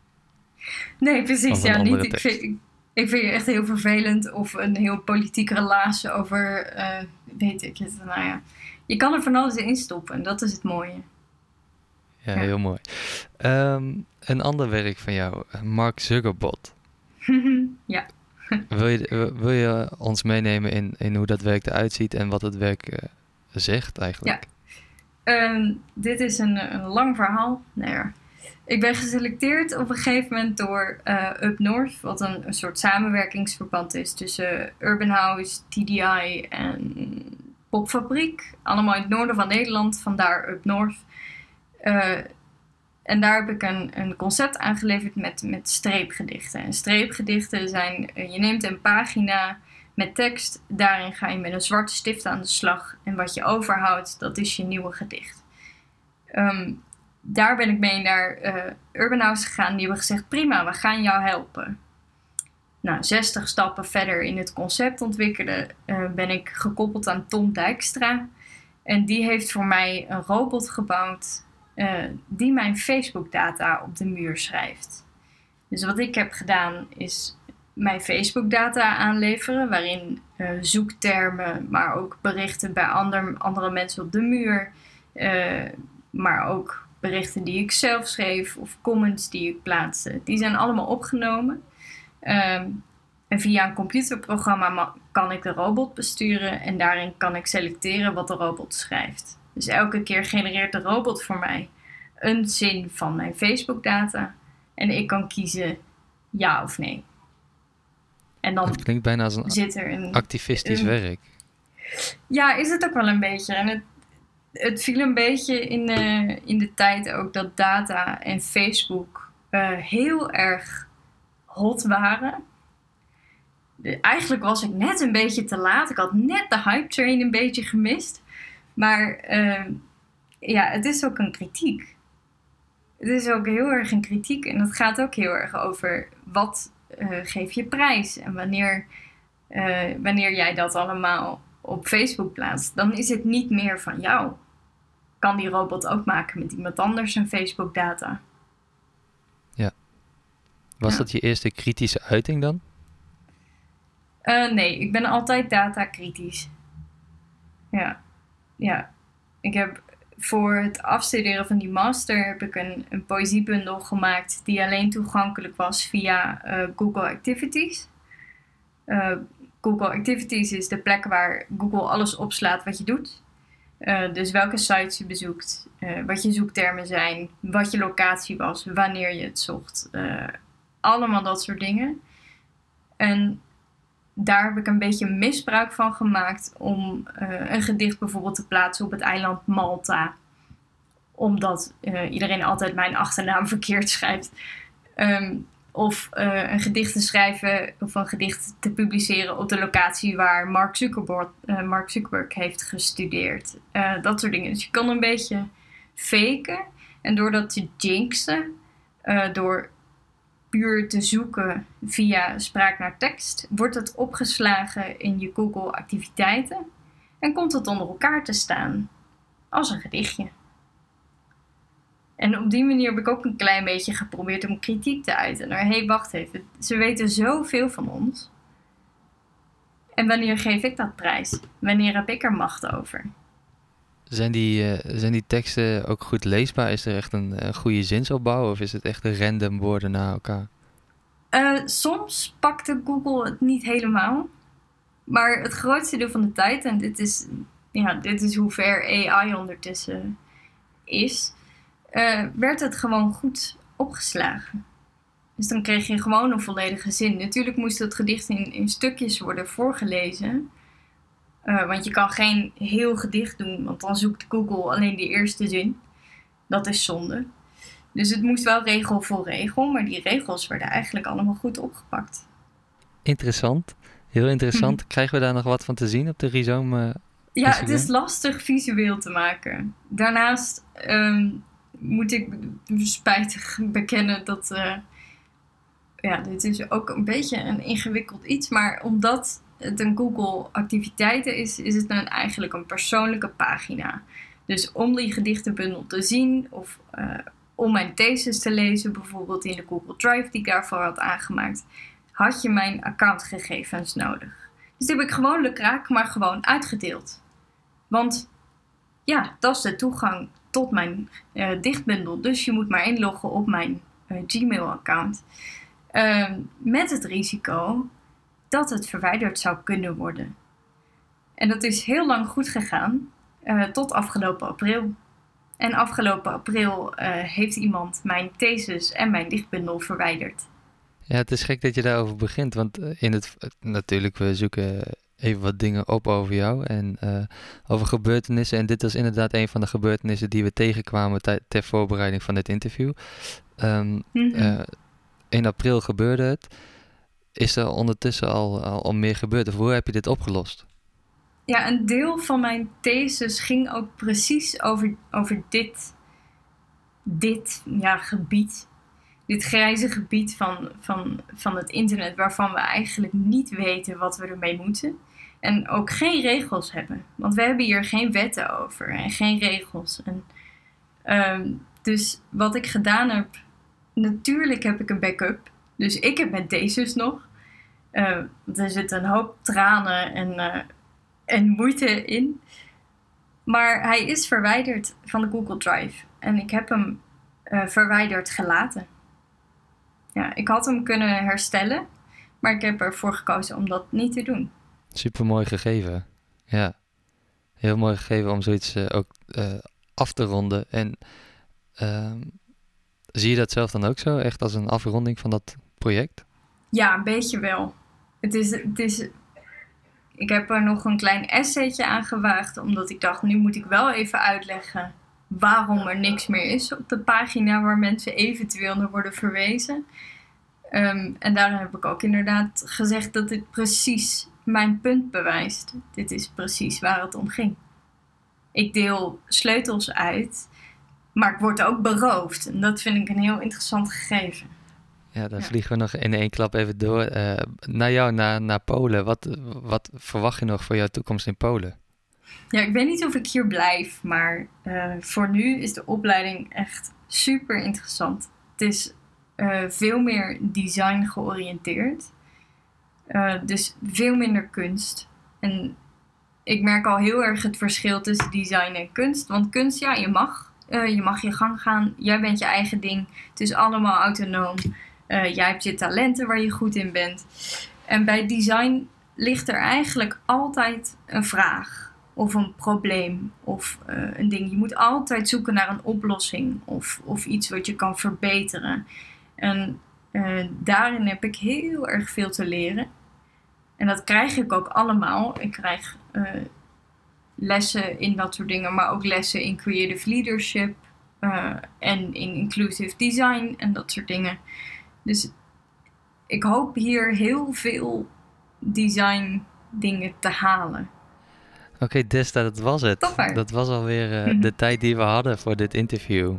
Nee, precies. Ja, niet. Ik vind, ik, vind je echt heel vervelend of een heel politiek relaas over, eh, weet ik het. Nou ja, je kan er van alles in stoppen en dat is het mooie. Ja, Ja. heel mooi. Ehm, een ander werk van jou, Mark Zuckerbot. ja. Wil je, wil je ons meenemen in, in hoe dat werk eruit ziet en wat het werk eh, zegt eigenlijk? Ehm, dit is een, een lang verhaal. Nee. Ik ben geselecteerd op een gegeven moment door eh, Up North, wat een, soort samenwerkingsverband is tussen Urban House, TDI en Popfabriek. Allemaal in het noorden van Nederland, vandaar Up North. Eh, en daar heb ik een, een concept aangeleverd met, met streepgedichten. En streepgedichten zijn, eh, je neemt een pagina met tekst. Daarin ga je met een zwarte stift aan de slag. En wat je overhoudt, dat is je nieuwe gedicht. Ehm, daar ben ik mee naar eh, Urban House gegaan. Die hebben gezegd, prima, we gaan jou helpen. Nou, 60 stappen verder in het concept ontwikkelen eh, ben ik gekoppeld aan Tom Dijkstra. En die heeft voor mij een robot gebouwd eh, die mijn Facebook data op de muur schrijft. Dus wat ik heb gedaan is mijn Facebook data aanleveren, waarin zoektermen, maar ook berichten bij ander, andere mensen op de muur, maar ook berichten die ik zelf schreef of comments die ik plaatste, die zijn allemaal opgenomen. Ehm, en via een computerprogramma ma- kan ik de robot besturen en daarin kan ik selecteren wat de robot schrijft. Dus elke keer genereert de robot voor mij een zin van mijn Facebook data en ik kan kiezen ja of nee. En dan Het klinkt bijna als een zit er een. activistisch een- werk. Ja, is het ook wel een beetje. En het, het viel een beetje in, eh, in de tijd ook dat data en Facebook eh, heel erg hot waren. De- eigenlijk was ik net een beetje te laat. Ik had net de hype train een beetje gemist. Maar eh, ja, het is ook een kritiek. Het is ook heel erg een kritiek. En het gaat ook heel erg over wat geef je prijs. En wanneer, wanneer jij dat allemaal op Facebook plaatst, dan is het niet meer van jou. Kan die robot ook maken met iemand anders zijn Facebook data? Was Ja. dat je eerste kritische uiting dan? Eh, nee, ik ben altijd data kritisch. Ja, ja. Ik heb voor het afstuderen van die master heb ik een, een poëziebundel gemaakt die alleen toegankelijk was via eh, Google Activities. Eh, Google Activities is de plek waar Google alles opslaat wat je doet. Eh, dus welke sites je bezoekt, eh, wat je zoektermen zijn, wat je locatie was, wanneer je het zocht. eh, allemaal dat soort dingen. En daar heb ik een beetje misbruik van gemaakt om een gedicht bijvoorbeeld te plaatsen op het eiland Malta. Omdat iedereen altijd mijn achternaam verkeerd schrijft. Ehm, of eh, een gedicht te schrijven of een gedicht te publiceren op de locatie waar Mark Zuckerberg, eh, Mark Zuckerberg heeft gestudeerd. Eh, dat soort dingen. Dus je kan een beetje faken. En door dat te jinxen, door puur te zoeken via spraak naar tekst, wordt het opgeslagen in je Google activiteiten en komt het onder elkaar te staan als een gedichtje. En op die manier heb ik ook een klein beetje geprobeerd om kritiek te uiten. Naar, hé, hey, wacht even, ze weten zoveel van ons. En wanneer geef ik dat prijs? Wanneer heb ik er macht over? Zijn die, eh, zijn die teksten ook goed leesbaar? Is er echt een eh, goede zinsopbouw of is het echt een random woorden na elkaar? Uh, soms pakte Google het niet helemaal. Maar het grootste deel van de tijd, en dit is, ja, dit is hoe ver AI ondertussen is, uh, werd het gewoon goed opgeslagen. Dus dan kreeg je gewoon een volledige zin. Natuurlijk moest het gedicht in, in stukjes worden voorgelezen. Uh, want je kan geen heel gedicht doen, want dan zoekt Google alleen die eerste zin. Dat is zonde. Dus het moest wel regel voor regel, maar die regels werden eigenlijk allemaal goed opgepakt. Interessant, heel interessant. Krijgen we daar nog wat van te zien op de rhizome? Uh, ja, het is lastig visueel te maken. Daarnaast um, moet ik spijtig bekennen dat. Uh, ja, dit is ook een beetje een ingewikkeld iets, maar omdat het een Google activiteiten is, is het dan eigenlijk een persoonlijke pagina. Dus om die gedichtenbundel te zien of uh, om mijn thesis te lezen, bijvoorbeeld in de Google Drive die ik daarvoor had aangemaakt, had je mijn accountgegevens nodig. Dus die heb ik gewoon lukraak, maar gewoon uitgedeeld. Want ja, dat is de toegang tot mijn uh, dichtbundel. Dus je moet maar inloggen op mijn uh, Gmail-account. Uh, met het risico dat het verwijderd zou kunnen worden. En dat is heel lang goed gegaan, uh, tot afgelopen april. En afgelopen april heeft iemand mijn thesis en mijn dichtbundel verwijderd. Ja, het is gek dat je daarover begint, want in het, natuurlijk, we zoeken even wat dingen op over jou en uh, over gebeurtenissen. En dit was inderdaad een van de gebeurtenissen die we tegenkwamen ter voorbereiding van dit interview. Um, mm -hmm. in april gebeurde het. Is er ondertussen al, al, al meer gebeurd? Of hoe heb je dit opgelost? Ja, een deel van mijn thesis ging ook precies over, over dit, dit ja, gebied. Dit grijze gebied van, van, van het internet, waarvan we eigenlijk niet weten wat we ermee moeten. En ook geen regels hebben. Want we hebben hier geen wetten over en geen regels. En, um, dus wat ik gedaan heb, natuurlijk heb ik een backup. Dus ik heb mijn thesis nog. Uh, er zit een hoop tranen en, uh, en moeite in. Maar hij is verwijderd van de Google Drive. En ik heb hem uh, verwijderd gelaten. Ja, ik had hem kunnen herstellen. Maar ik heb ervoor gekozen om dat niet te doen. Super mooi gegeven. Ja. Heel mooi gegeven om zoiets ook af te ronden. En ehm, zie je dat zelf dan ook zo? Echt als een afronding van dat project? Ja, een beetje wel. Het is, het is, ik heb er nog een klein essaytje aan gewaagd, omdat ik dacht, nu moet ik wel even uitleggen waarom er niks meer is op de pagina waar mensen eventueel naar worden verwezen. Um, en daarin heb ik ook inderdaad gezegd dat dit precies mijn punt bewijst. Dit is precies waar het om ging. Ik deel sleutels uit, maar ik word ook beroofd. En dat vind ik een heel interessant gegeven. Ja, dan ja. vliegen we nog in één klap even door. Uh, naar jou, naar, naar Polen. Wat, wat verwacht je nog voor jouw toekomst in Polen? Ja, ik weet niet of ik hier blijf, maar uh, voor nu is de opleiding echt super interessant. Het is uh, veel meer design georiënteerd. Dus veel minder kunst. En ik merk al heel erg het verschil tussen design en kunst. Want kunst, ja, je mag. je mag je gang gaan. Jij bent je eigen ding. Het is allemaal autonoom. Uh, jij hebt je talenten waar je goed in bent. En bij design ligt er eigenlijk altijd een vraag of een probleem of een ding. Je moet altijd zoeken naar een oplossing of, of iets wat je kan verbeteren. En daarin heb ik heel erg veel te leren. En dat krijg ik ook allemaal. Ik krijg lessen in dat soort dingen, maar ook lessen in creative leadership en in inclusive design en dat soort dingen. Dus ik hoop hier heel veel design dingen te halen. Oké, okay, Desta, dat was het. Topper. Dat was alweer uh, de tijd die we hadden voor dit interview.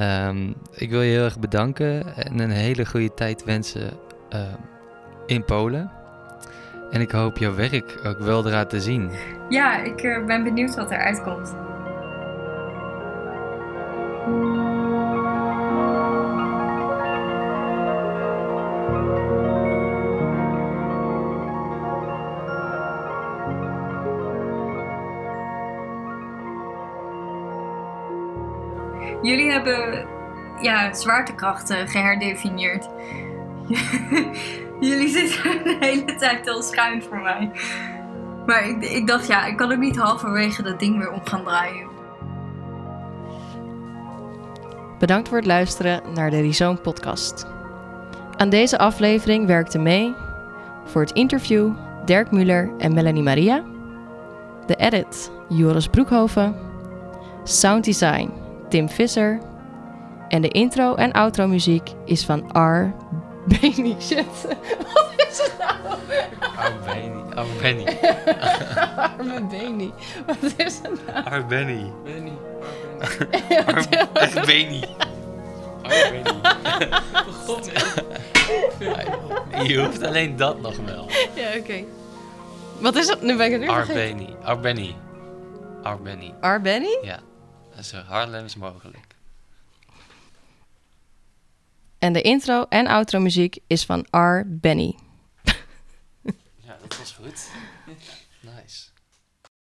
Um, ik wil je heel erg bedanken en een hele goede tijd wensen uh, in Polen. En ik hoop jouw werk ook weldra te zien. Ja, ik eh, ben benieuwd wat eruit komt. Jullie hebben ja, zwaartekrachten geherdefinieerd. jullie zitten de hele tijd al schuin voor mij. Maar ik, ik dacht, ja, ik kan ook niet halverwege dat ding weer om gaan draaien. Bedankt voor het luisteren naar de Rhizoom podcast. Aan deze aflevering werkten mee voor het interview Dirk Muller en Melanie Maria. De edit Joris Broekhoven. Sounddesign Tim Visser. En de intro en outro muziek is van R. Benny. Shit. Wat is het nou? Arbeini. Arbeini. Arme Benny. Wat is het nou? Arbeini. Benny. Arbeini. Arbeini. God, Je hoeft alleen dat nog wel. Ja, oké. Wat is het? Nu ben ik het weer. Arbeini. Arbeini. R. Benny? Ja. Zo Haarlems mogelijk. En de intro en outro muziek is van R. Benny. Ja, dat was goed.